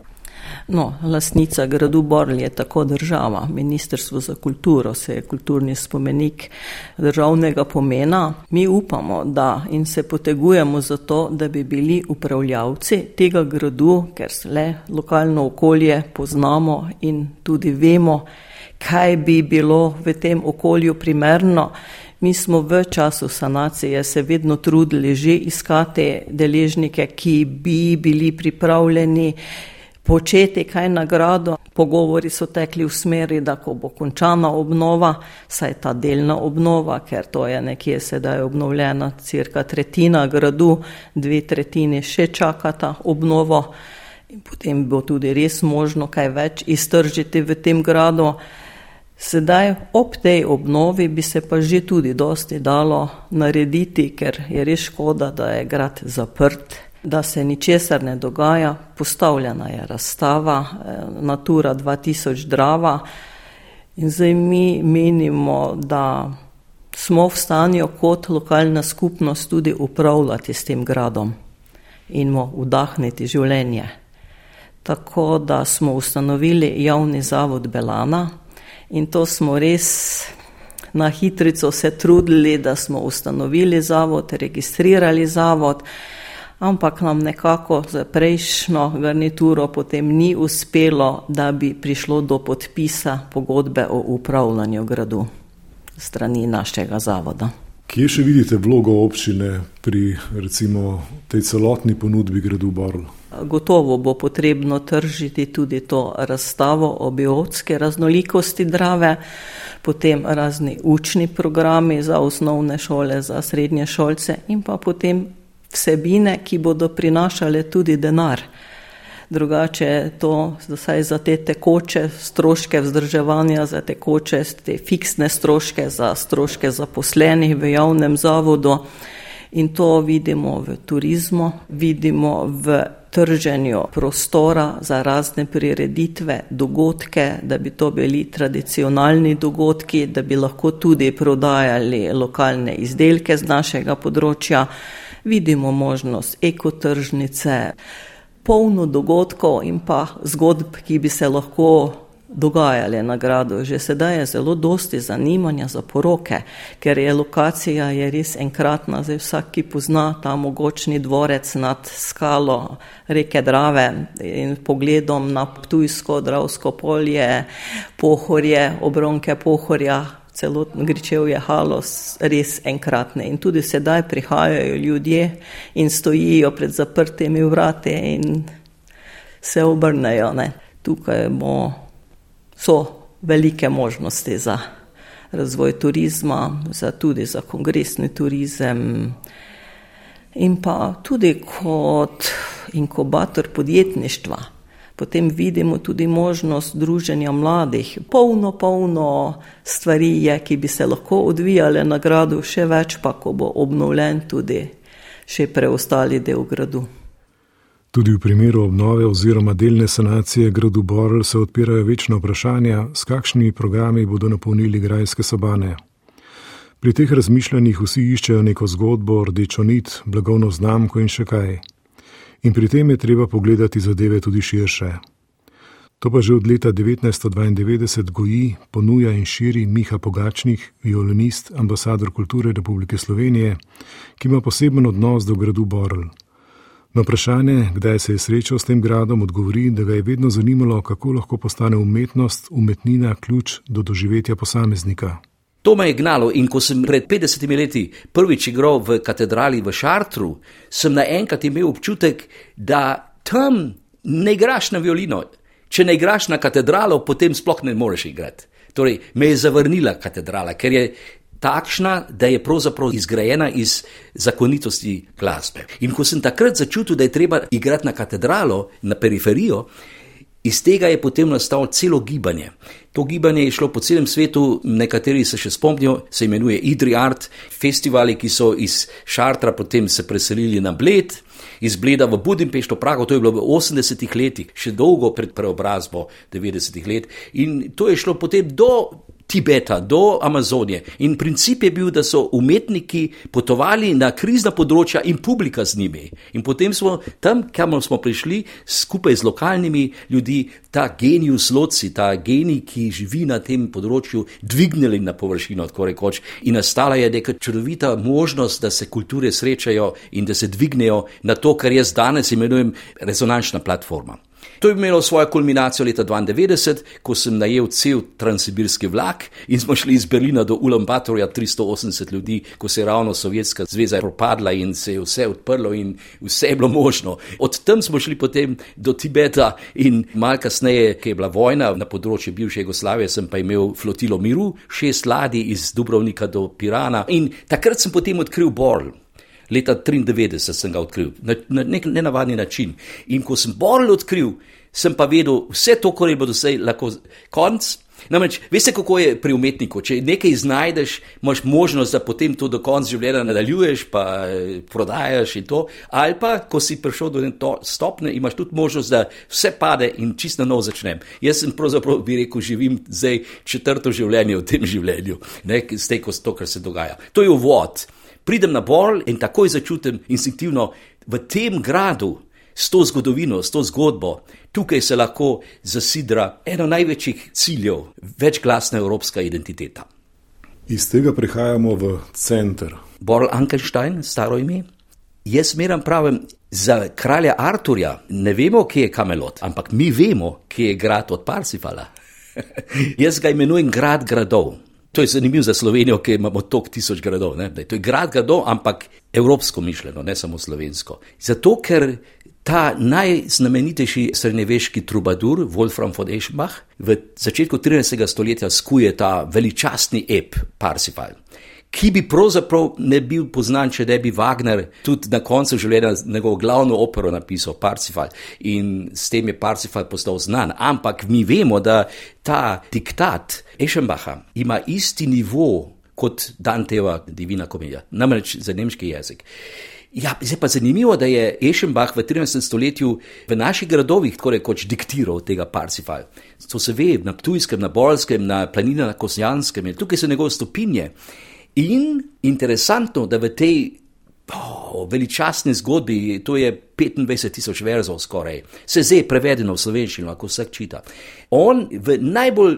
No, lasnica gradu Borl je tako država. Ministrstvo za kulturo se je kulturni spomenik državnega pomena. Mi upamo, da in se potegujemo za to, da bi bili upravljavci tega gradu, ker le lokalno okolje poznamo in tudi vemo, kaj bi bilo v tem okolju primerno. Mi smo v času sanacije se vedno trudili že iskati deležnike, ki bi bili pripravljeni početi kaj nagrado. Pogovori so tekli v smeri, da ko bo končana obnova, saj ta delna obnova, ker to je nekje sedaj obnovljena, cirka tretjina gradu, dve tretjini še čakata obnovo in potem bo tudi res možno kaj več iztržiti v tem gradu. Sedaj ob tej obnovi bi se pa že tudi dosti dalo narediti, ker je res škoda, da je grad zaprt, da se ničesar ne dogaja. Postavljena je razstava eh, Natura 2000 Drava in zdaj mi menimo, da smo v stanju kot lokalna skupnost tudi upravljati s tem gradom in mu vdahniti življenje. Tako da smo ustanovili javni zavod Belana, In to smo res na hitrico se trudili, da smo ustanovili zavod, registrirali zavod, ampak nam nekako za prejšnjo garnituro potem ni uspelo, da bi prišlo do podpisa pogodbe o upravljanju gradu strani našega zavoda.
Kje še vidite vlogo občine pri recimo tej celotni ponudbi gradu Borl?
Gotovo bo potrebno tržiti tudi to razstavo o biotske raznolikosti drave, potem razni učni programi za osnovne šole, za srednje šolce in pa potem vsebine, ki bodo prinašale tudi denar. Drugače to zdaj za te tekoče stroške vzdrževanja, za tekoče te fiksne stroške, za stroške zaposlenih v javnem zavodu. In to vidimo v turizmu, vidimo v trženju prostora za razne prireditve, dogodke, da bi to bili tradicionalni dogodki, da bi lahko tudi prodajali lokalne izdelke z našega področja. Vidimo možnost ekotržnice, polno dogodkov in pa zgodb, ki bi se lahko dogajale na gradu. Že sedaj je zelo dosti zanimanja za poroke, ker je lokacija je res enkratna. Zdaj vsak, ki pozna ta mogočni dvorec nad skalo reke Drave in pogledom na Ptujsko, Dravsko polje, pohorje, obronke pohorja, celotno gričev je halos, res enkratne. In tudi sedaj prihajajo ljudje in stojijo pred zaprtimi vrati in se obrnejo. Ne. Tukaj bomo so velike možnosti za razvoj turizma, za tudi za kongresni turizem in pa tudi kot inkubator podjetništva. Potem vidimo tudi možnost druženja mladih. Polno, polno stvari je, ki bi se lahko odvijale na gradu, še več pa, ko bo obnovljen tudi še preostali del gradu.
Tudi v primeru obnove oziroma delne sanacije gradu Borl se odpirajo večna vprašanja, s kakšnimi programi bodo napolnili grajske sobane. Pri teh razmišljanjih vsi iščejo neko zgodbo, rdečo nit, blagovno znamko in še kaj. In pri tem je treba pogledati zadeve tudi širše. To pa že od leta 1992 goji, ponuja in širi Miha Pogačnik, violinist, ambasador kulture Republike Slovenije, ki ima poseben odnos do gradu Borl. Na vprašanje, kdaj se je srečal s tem gradom, odgovori, da ga je vedno zanimalo, kako lahko postane umetnost, umetnina, ključ do doživetja posameznika.
To me je gnalo in ko sem pred 50 leti prvič igral v katedrali v Šartru, sem naenkrat imel občutek, da tam ne igraš na violino. Če ne igraš na katedralo, potem sploh ne moreš igrati. Torej, me je zavrnila katedrala, ker je takšna, da je pravzaprav izgrajena iz zakonitosti glasbe. In ko sem takrat začutil, da je treba igrati na katedralo, na periferijo, iz tega je potem nastalo celo gibanje. To gibanje je šlo po celem svetu, nekateri se še spomnijo, se imenuje Idri Art, festivali, ki so iz Šartra potem se preselili na Bled. Iz Bleda v Budimpešti, Prago, to je bilo v 80-ih letih, še dolgo pred preobrazbo 90-ih let, in to je šlo potem do Tibeta do Amazonije. In princip je bil, da so umetniki potovali na krizna področja in publika z njimi. In potem smo tam, kamor smo prišli, skupaj z lokalnimi ljudmi, ta genijus loci, ta genij, ki živi na tem področju, dvignili na površino, tako rekoč. In nastala je neka čudovita možnost, da se kulture srečajo in da se dvignejo na to, kar jaz danes imenujem rezonančna platforma. To je imelo svojo kulminacijo leta 1992, ko sem najel cel transsibirski vlak in smo šli iz Berlina do Ulaanbaatarja 380 ljudi, ko se je ravno Sovjetska zveza propadla in se je vse odprlo in vse je bilo možno. Od tam smo šli potem do Tibeta in mal kasneje, ki je bila vojna na področju bivše Jugoslavije, sem pa imel flotilo miru, šest ladij iz Dubrovnika do Pirana in takrat sem potem odkril Borl. Leta 1993 sem ga odkril na, na nek nenavadni način. In ko sem Borel odkril, sem pa vedel vse to, kar je bilo doslej lahko konc. Namreč, veste, kako je pri umetniku. Če nekaj znajdeš, imaš možnost, da potem to do konca življenja nadaljuješ, pa eh, prodajaš in to. Ali pa, ko si prišel do te stopne, imaš tudi možnost, da vse pade in čisto nov začnem. Jaz sem pravzaprav bi rekel, živim zdaj četrto življenje v tem življenju, ne, s tem, kar se dogaja. To je uvod pridem na bol in takoj začutim instinktivno v tem gradu, s to zgodovino, s to zgodbo, tukaj se lahko zasidra eno največjih ciljev, večglasna evropska identiteta.
Iz tega prihajamo v center.
Borl Ankenstein, staro ime. Jaz meram pravim, za kralja Arturja ne vemo, kje je Kamelot, ampak mi vemo, kje je grad od Parsifala. Jaz ga imenujem grad gradov. To je zanimivo za Slovenijo, ki imamo toliko tisoč gradov. Ne? To je grad gradov, ampak evropsko mišljeno, ne samo slovensko. Zato, ker ta najznamenitejši srednjeveški trubadur, Wolfram von Eschenbach, v začetku 13. stoletja skuje ta veličastni ep Parsifal ki bi pravzaprav ne bil poznan, če ne bi Wagner tudi na koncu življenja njegovo glavno opero napisal, Parsifal. In s tem je Parsifal postal znan. Ampak mi vemo, da ta diktat Eschenbacha ima isti nivo kot Danteva divina komedija, namreč za nemški jezik. Ja, zdaj pa zanimivo, da je Eschenbach v 13. stoletju v naših gradovih tako rekoč diktiral tega Parsifal. To se ve na Ptujskem, na Bolskem, na planinah, na Kosjanskem, tukaj so njegove stopinje. In interesantno, da v tej oh, veličastni zgodbi, to je 25 tisoč verzov skoraj, se zdaj prevedeno v slovenščino, lahko vsak čita. On v najbolj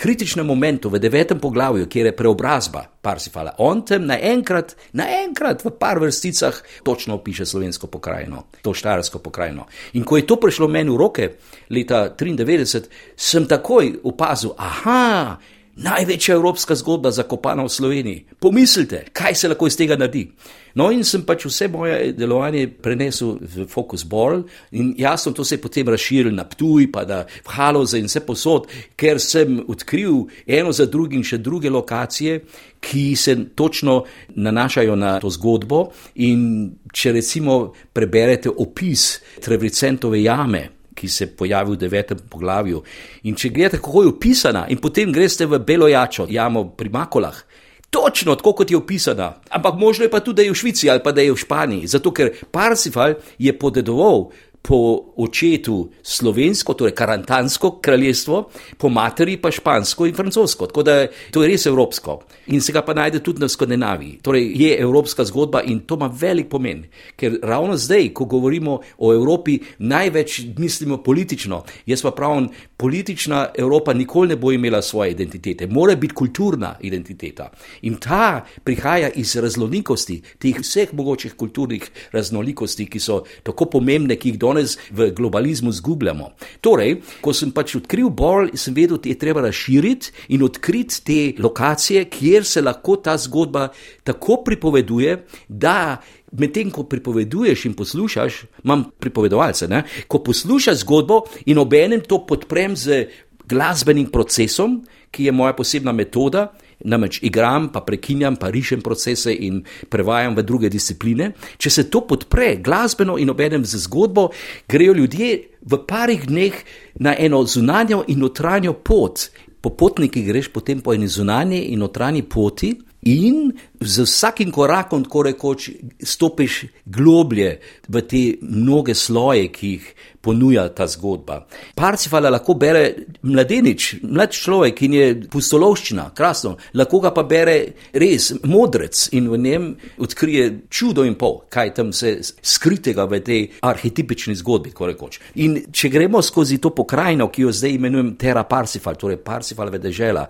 kritičnem momentu, v devetem poglavju, kjer je preobrazba Parsifala, on tem naenkrat, naenkrat v par vrsticah točno opiše slovensko pokrajino, to štajersko pokrajino. In ko je to prišlo meni v roke leta 93, sem takoj opazil, aha, največja evropska zgodba zakopana v Sloveniji. Pomislite, kaj se lahko iz tega naredi. No, in sem pač vse moje delovanje prenesel v Focus Ball, in jasno, to se je potem razširilo na Ptuj, pa na Haloze in vse posod, ker sem odkril eno za drugim še druge lokacije, ki se točno nanašajo na to zgodbo. In če recimo preberete opis Trevricentove jame, ki se pojavi v devetem poglavju. In če gledate, kako je opisana, in potem greste v Belojačo, jamo pri Makolah. Točno tako, kot je opisana. Ampak možno je pa tudi, da je v Švici ali pa da je v Španiji. Zato ker Parsifal je podedoval po očetu slovensko, torej karantansko kraljestvo, po materi pa špansko in francosko. Tako da to je res evropsko in se ga pa najde tudi na Skandinaviji. Torej je evropska zgodba in to ima velik pomen, ker ravno zdaj, ko govorimo o Evropi, največ mislimo politično. Jaz pa pravim, politična Evropa nikoli ne bo imela svoje identitete, mora biti kulturna identiteta. In ta prihaja iz raznolikosti, teh vseh mogočih kulturnih raznolikosti, ki so tako pomembne, ki jih do danes v globalizmu zgubljamo. Torej, ko sem pač odkril bolj, sem vedel, da je treba razširiti in odkriti te lokacije, kjer se lahko ta zgodba tako pripoveduje, da. Medtem ko pripoveduješ in poslušaš, imam pripovedovalce, ne? ko poslušaš zgodbo in obenem to podprem z glasbenim procesom, ki je moja posebna metoda, namreč igram, pa prekinjam, pa rišem procese in prevajam v druge discipline. Če se to podpre glasbeno in obenem z zgodbo, grejo ljudje v parih dneh na eno zunanjo in notranjo pot. Po potniki greš potem po eni zunanji in notranji poti. In z vsakim korakom, tako rekoč, stopiš globlje v te mnoge sloje, ki jih ponuja ta zgodba. Parcifala lahko bere mladenič, mlad človek, ki je pustolovščina, krasno, lahko ga pa bere res modrec in v njem odkrije čudo in pol, kaj tam se skritega v tej arhetipični zgodbi, tako rekoč. In če gremo skozi to pokrajino, ki jo zdaj imenujem Terra Parsifal, torej Parsifalove dežela,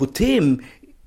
potem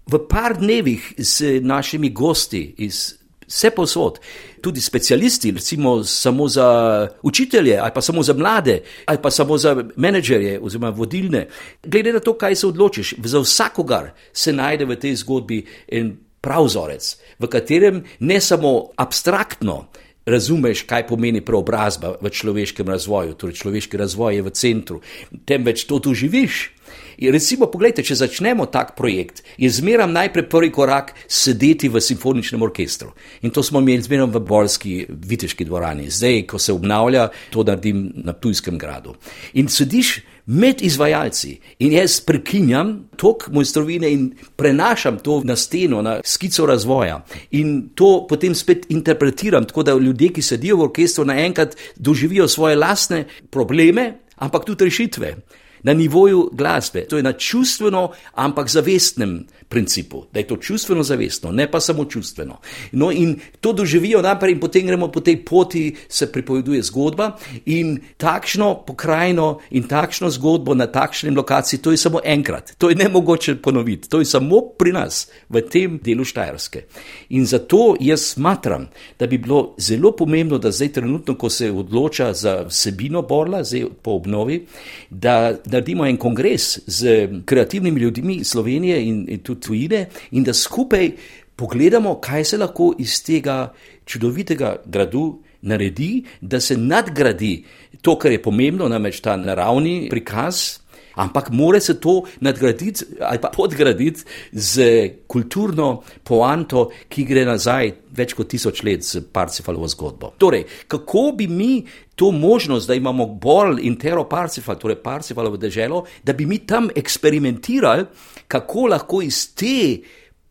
v par dnevih z našimi gosti iz vse posod, tudi specialisti, recimo samo za učitelje, ali pa samo za mlade, ali pa samo za menedžerje oziroma vodilne. Glede na to, kaj se odločiš, za vsakogar se najde v tej zgodbi en prav vzorec, v katerem ne samo abstraktno. Razumeš, kaj pomeni preobrazba v človeškem razvoju, torej človeški razvoj je v centru, temveč to doživiš. In recimo, pogledajte, če začnemo tak projekt, je zmeraj najprej prvi korak sedeti v simfoničnem orkestru. In to smo imeli zmeraj v Bolski viteški dvorani. Zdaj, ko se obnavlja, to naredim na Tujskem gradu. In sediš med izvajalci in jaz prekinjam tok mojstrovine in prenašam to na steno, na skico razvoja. In to potem spet interpretiram, tako da ljudje, ki sedijo v orkestru, naenkrat doživijo svoje lastne probleme, ampak tudi rešitve na nivoju glasbe. To je na čustveno, ampak zavestnem principu, da je to čustveno zavestno, ne pa samo čustveno. No, in to doživijo naprej, in potem gremo po tej poti, se pripoveduje zgodba. In takšno pokrajino in takšno zgodbo na takšni lokaciji, to je samo enkrat, to je ne mogoče ponoviti, to je samo pri nas, v tem delu Štajerske. In zato jaz smatram, da bi bilo zelo pomembno, da zdaj, trenutno, ko se odloča za vsebino Borla, zdaj po obnovi, da naredimo en kongres z kreativnimi ljudmi Slovenije in, in tudi tujine in da skupaj pogledamo, kaj se lahko iz tega čudovitega gradu naredi, da se nadgradi to, kar je pomembno, namreč ta naravni prikaz. Ampak mora se to nadgraditi ali pa podgraditi z kulturno poanto, ki gre nazaj več kot tisoč let z Parsifalovo zgodbo. Torej, kako bi mi to možnost, da imamo bolj intero Parsifal, torej Parsifalovo deželo, da bi mi tam eksperimentirali, kako lahko iz te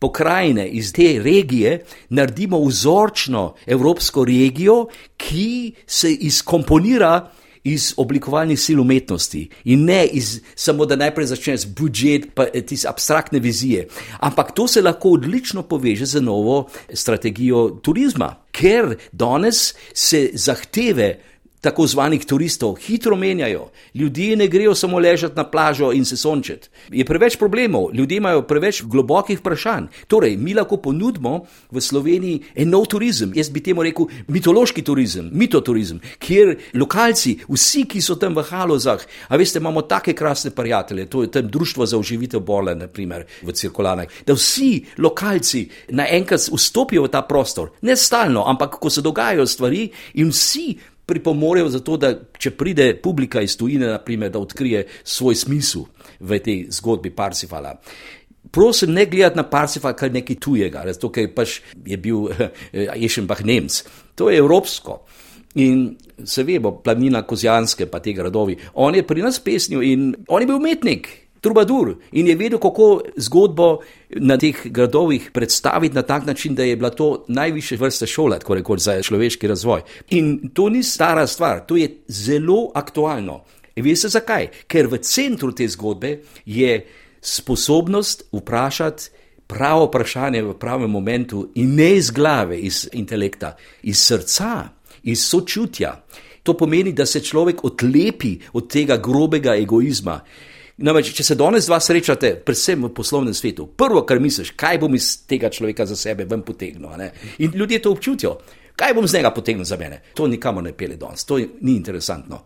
pokrajine, iz te regije naredimo vzorčno evropsko regijo, ki se izkomponira iz oblikovalnih sil umetnosti in ne iz samo, da najprej začneš budžet, pa tiste abstraktne vizije. Ampak to se lahko odlično poveže z novo strategijo turizma, ker danes se zahteve tako zvanih turistov hitro menjajo. Ljudje ne grejo samo ležati na plažo in se sončiti. Je preveč problemov, ljudje imajo preveč globokih vprašanj. Torej, mi lahko ponudimo v Sloveniji en nov turizem, jaz bi temu rekel mitološki turizem, mitoturizem, kjer lokalci, vsi, ki so tam v halozah, a veste, imamo take krasne prijatelje, to je tam društvo za uživitev bole, naprimer v cirkulanah, da vsi lokalci naenkrat vstopijo v ta prostor, ne stalno, ampak ko se dogajajo stvari in vsi pripomorejo za to, da če pride publika iz tujine, naprimer, da odkrije svoj smisel v tej zgodbi Parsifala. Prosim, ne gledati na Parsifal kot nekaj tujega, zato ker pač je bil Ešenbach Nemc. To je evropsko. In se vemo, planina Kozjanske, pa te gradovi. On je pri nas pesnil in on je bil umetnik, trubadur in je vedel, kako zgodbo na teh gradovih predstaviti na tak način, da je bila to najviše vrste šola, tako rekoč za človeški razvoj. In to ni stara stvar, to je zelo aktualno. In veste zakaj? Ker v centru te zgodbe je sposobnost vprašati pravo vprašanje v pravem momentu in ne iz glave, iz intelekta, iz srca, iz sočutja. To pomeni, da se človek odlepi od tega grobega egoizma. Namreč, če se danes dva srečate, predvsem v poslovnem svetu, prvo, kar misliš, kaj bom iz tega človeka za sebe ven potegnil. In ljudje to občutijo, kaj bom z njega potegnil za mene. To nikamor ne pele danes, to ni interesantno.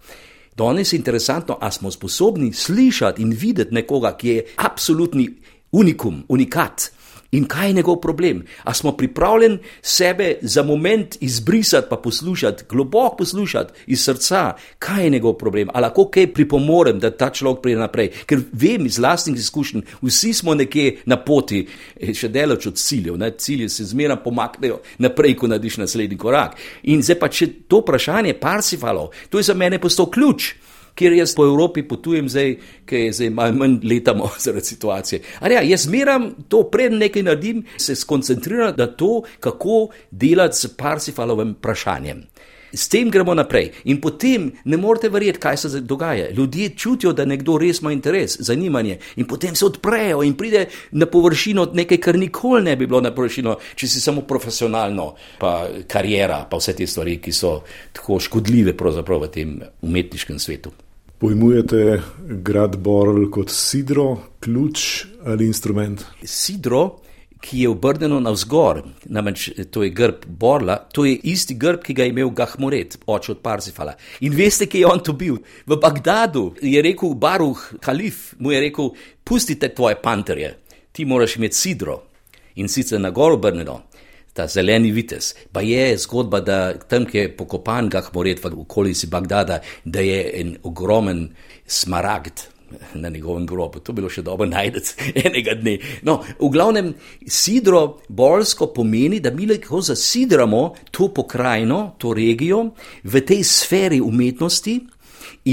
Danes je interesantno, ali smo sposobni slišati in videti nekoga, ki je absolutni unikum, unikat. In kaj je njegov problem? A smo pripravljeni sebe za moment izbrisati, pa poslušati, globoko poslušati iz srca, kaj je njegov problem? Ali lahko kaj pripomorem, da ta človek pride naprej? Ker vem iz vlastnih izkušenj, vsi smo nekje na poti, eh, še delač od ciljev, ne? cilje se zmeraj pomaknejo naprej, ko narediš naslednji korak. In zdaj pa, če to vprašanje parsifalo, to je za mene postal ključ kjer jaz po Evropi potujem, zdaj, ki je zdaj malo manj letamo zaradi situacije. Ali ja, jaz zmeram to, preden nekaj naredim, se skoncentriram na to, kako delati s Parsifalovim vprašanjem. S tem gremo naprej. In potem ne morete verjeti, kaj se dogaja. Ljudje čutijo, da nekdo res ima interes, zanimanje, in potem se odprejo in pride na površino nekaj, kar nikoli ne bi bilo na površino, če si samo profesionalno, pa karijera, pa vse te stvari, ki so tako škodljive v tem umetniškem svetu.
Pojmujete grad Borl kot sidro, ključ ali instrument?
Sidro, ki je obrnjeno navzgor, namreč to je grb Borla, to je isti grb, ki ga je imel Gahmoret, oče od Parzifala. In veste, kje je on to bil? V Bagdadu je rekel Baruh, kalif, mu je rekel: Pustite tvoje panterje, ti moraš imeti sidro. In sicer na gor obrnjeno ta zeleni vites. Pa je zgodba, da tam, ki je pokopan Gahmoret v okolici Bagdada, da je en ogromen smaragd. Na njegovem grobu, to bi bilo še dobro najti enega dne. No, v glavnem, sidro bolsko pomeni, da mi lahko zasidramo to pokrajino, to regijo v tej sferi umetnosti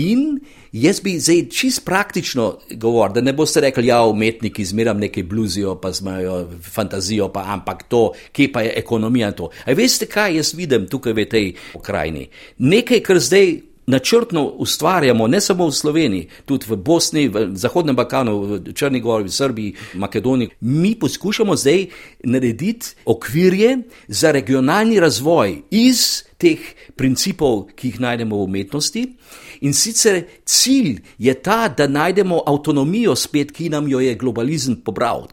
in Jaz bi zdaj čist praktično govoril, da ne boste rekli, da ja, umetniki zmeram nekaj bluzijo, pa imajo fantazijo, pa ampak to, kje pa je ekonomija to. A veste, kaj jaz vidim tukaj v tej pokrajini? Nekaj, kar zdaj načrtno ustvarjamo, ne samo v Sloveniji, tudi v Bosni, v Zahodnem Balkanu, v Črnigori, v Srbiji, v Makedoniji. Mi poskušamo zdaj narediti okvirje za regionalni razvoj iz teh principov, ki jih najdemo v umetnosti. In sicer cilj je ta, da najdemo avtonomijo spet, ki nam jo je globalizem pobral.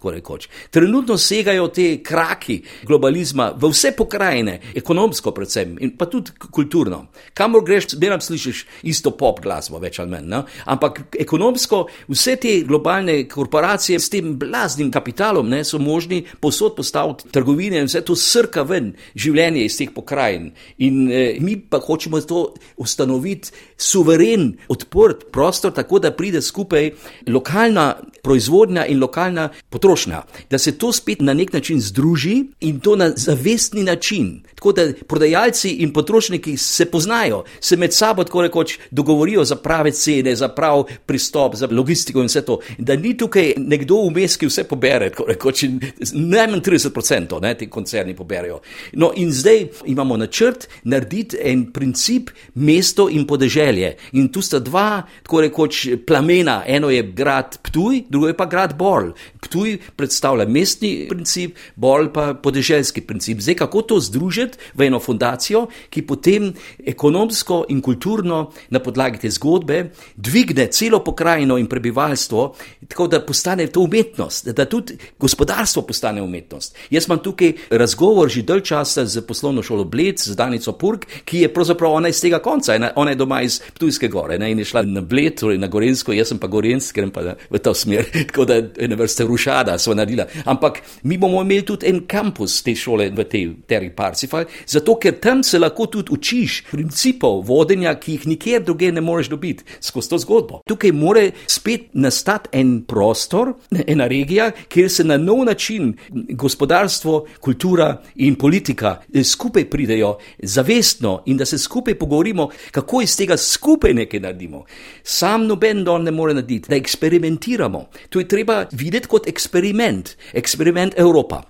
Trenutno segajo te kraki globalizma v vse pokrajine, ekonomsko predvsem in pa tudi kulturno. Kamor greš, zmeraj slišiš isto pop glasbo, več ali manj. No? Ampak ekonomsko vse te globalne korporacije s tem blaznim kapitalom ne, so možni posod postaviti trgovine in vse to srka ven življenje iz teh pokrajin. In eh, mi pa hočemo to ustanoviti suvereno suveren, odprt prostor, tako da pride skupaj lokalna proizvodnja in lokalna potrošnja, da se to spet na nek način združi in to na zavestni način. Tako da prodajalci in potrošniki se poznajo, se med sabo tako rekoč dogovorijo za prave cene, za prav pristop, za logistiko in vse to. Da ni tukaj nekdo vmes, ki vse pobere, tako rekoč, najmanj 30% ne, ti koncerni poberajo. No, in zdaj imamo načrt narediti en princip mesto in podeželje. In tu sta dva, tako rekoč, plamena. Eno je grad Ptuj, drugo je pa grad Bol. Ptuj predstavlja mestni princip, Bol pa podeželski princip. Zdaj, kako to združiti v eno fundacijo, ki potem ekonomsko in kulturno na podlagi te zgodbe dvigne celo pokrajino in prebivalstvo, tako da postane to umetnost, da tudi gospodarstvo postane umetnost. Jaz imam tukaj razgovor že dolg časa z poslovno šolo Bled, z Danico Purk, ki je pravzaprav ona iz tega konca, ona je doma iz Ptuj Ptujske gore ne, in je šla na Bled, torej na Gorensko, jaz sem pa Gorensk, grem pa v to smer, tako da ena vrsta rušada smo naredila. Ampak mi bomo imeli tudi en kampus te šole v tej Terry Parsifal, zato ker tam se lahko tudi učiš principov vodenja, ki jih nikjer druge ne moreš dobiti skozi to zgodbo. Tukaj more spet nastati en prostor, ena regija, kjer se na nov način gospodarstvo, kultura in politika skupaj pridejo zavestno in da se skupaj pogovorimo, kako iz tega skupaj nekaj naredimo. Sam noben dol ne more narediti, da eksperimentiramo. To je treba videti kot eksperiment, eksperiment Evropa.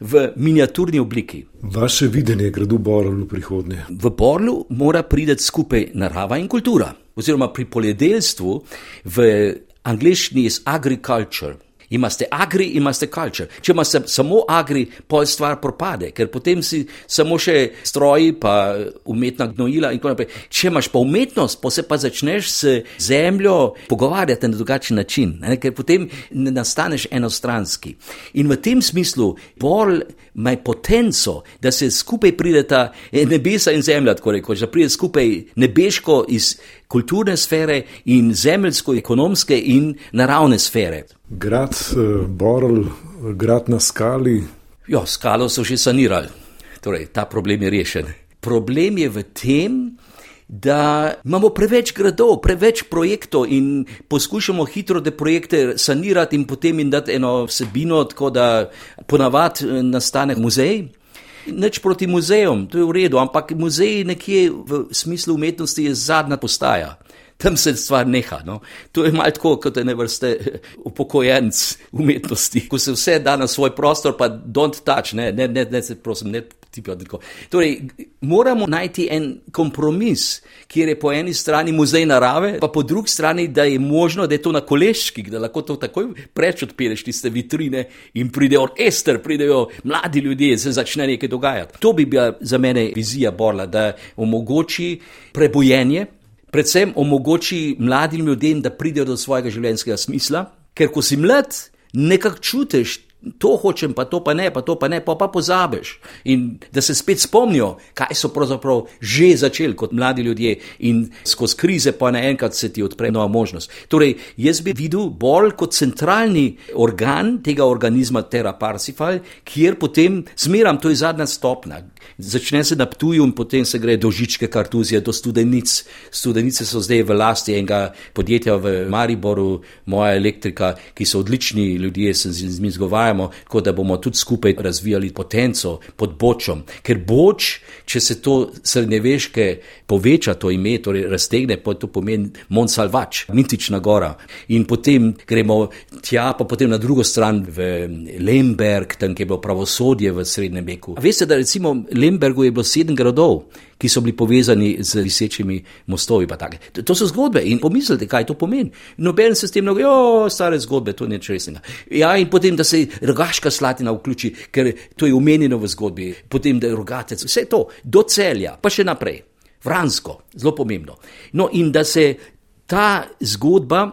V miniaturni obliki.
Vaše videnje gradu Borlu v prihodnje?
V Borlu mora priti skupaj narava in kultura. Oziroma pri poljedelstvu v angliščini je agriculture, Imate agri, imate culture. Če imate samo agri, pol stvar propade, ker potem si samo še stroji, pa umetna gnojila in tako naprej. Če imaš pa umetnost, pa se pa začneš s zemljo pogovarjati na drugačen način, ne? ker potem ne nastaneš enostranski. In v tem smislu bolj ima potenco, da se skupaj prideta nebesa in zemlja, tako rekoč, da pride skupaj nebeško iz kulturne sfere in zemeljsko-ekonomske in naravne sfere.
Grad uh, Borl, grad na skali.
Ja, skalo so že sanirali, torej ta problem je rešen. Problem je v tem, da imamo preveč gradov, preveč projektov in poskušamo hitro te projekte sanirati in potem jim dati eno vsebino, tako da ponavadi eh, nastane muzej. Neč proti muzejem, to je v redu, ampak muzej nekje v smislu umetnosti je zadnja postaja. Tam se stvar neha. No. To je malo tako, kot ne vrste upokojenc umetnosti, ko se vse da na svoj prostor, pa don't touch, ne, ne, ne, ne prosim, ne. Torej, moramo najti en kompromis, kjer je po eni strani muzej narave, pa po drugi strani, da je možno, da je to na koleški, da lahko to takoj preč odpireš tiste vitrine in pride orkester, pridejo mladi ljudje, se začne nekaj dogajati. To bi bila za mene vizija Borla, da omogoči prebojenje, predvsem omogoči mladim ljudem, da pridejo do svojega življenjskega smisla, ker ko si mlad, nekako čutiš to hočem, pa to pa ne, pa to pa ne, pa pa pozabiš. In da se spet spomnijo, kaj so pravzaprav že začeli kot mladi ljudje in skozi krize pa naenkrat se ti odpre nova možnost. Torej, jaz bi videl bolj kot centralni organ tega organizma Terra Parsifal, kjer potem zmeram, to je zadnja stopna. Začne se na Ptuju in potem se gre do Žičke kartuzije, do studenic. Studenice so zdaj v lasti enega podjetja v Mariboru, moja elektrika, ki so odlični ljudje, se z njimi zgovarjam vztrajamo, kot da bomo tudi skupaj razvijali potenco pod bočom. Ker boč, če se to srednjeveške poveča, to ime, torej raztegne, pa to pomeni Monsalvač, mitična gora. In potem gremo tja, pa potem na drugo stran v Lemberg, tam je bilo pravosodje v srednjem veku. Veste, da recimo v Lembergu je bilo sedem gradov ki so bili povezani z visečimi mostovi. To so zgodbe in pomislite, kaj to pomeni. Noben se s tem ne gre, stare zgodbe, to ni nič resnega. Ja, in potem, da se rogaška slatina vključi, ker to je omenjeno v zgodbi, potem, da je rogatec, vse to, do celja, pa še naprej. Vransko, zelo pomembno. No, in da se ta zgodba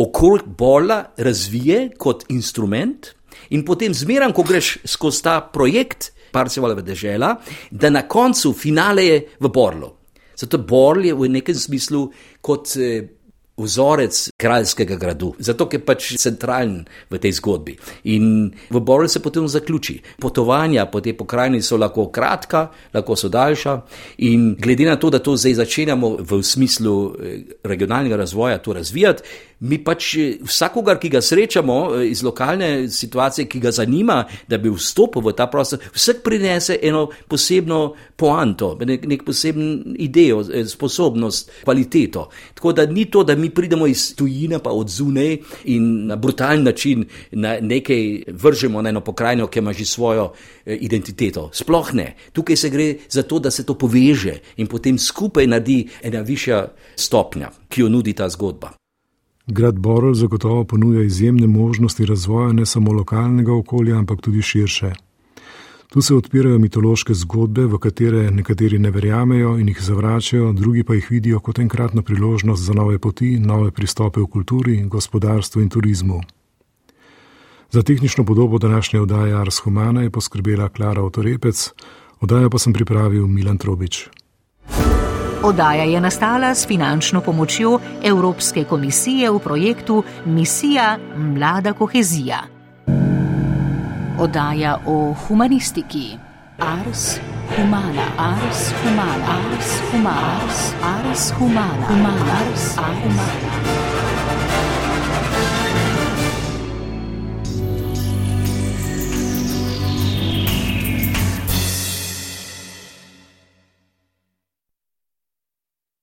okrog bola razvije kot instrument, in potem zmeram, ko greš skozi ta projekt, Parcivalova dežela, da na koncu finale je v Borlu. Zato Borl je v nekem smislu kot eh, vzorec kraljskega gradu, zato je pač centralen v tej zgodbi. In v Borlu se potem zaključi. Potovanja po tej pokrajini so lahko kratka, lahko so daljša. In glede na to, da to zdaj začenjamo v smislu eh, regionalnega razvoja to razvijati, mi pač eh, vsakogar, ki ga srečamo eh, iz lokalne situacije, ki ga zanima, da bi vstopil v ta prostor, vsak prinese eno posebno poanto, nek, nek poseben idejo, eh, sposobnost, kvaliteto. Tako da ni to, da mi pridemo iz tujine, pa od zunaj in na brutalen način na nekaj vržemo na eno pokrajino, ki ima že svojo identiteto. Sploh ne. Tukaj se gre za to, da se to poveže in potem skupaj naredi ena višja stopnja, ki jo nudi ta zgodba.
Grad Borel zagotovo ponuja izjemne možnosti razvoja ne samo lokalnega okolja, ampak tudi širše. Tu se odpirajo mitološke zgodbe, v katere nekateri ne verjamejo in jih zavračajo, drugi pa jih vidijo kot enkratno priložnost za nove poti, nove pristope v kulturi, gospodarstvu in turizmu. Za tehnično podobo današnje oddaje Ars Humana je poskrbela Klara Otorepec, oddajo pa sem pripravil Milan Trobič.
Oddaja je nastala s finančno pomočjo Evropske komisije v projektu Misija Mlada kohezija. Oddaja o humanistiki. Ars humana, ars humana, ars humana, ars humana, humana, ars humana.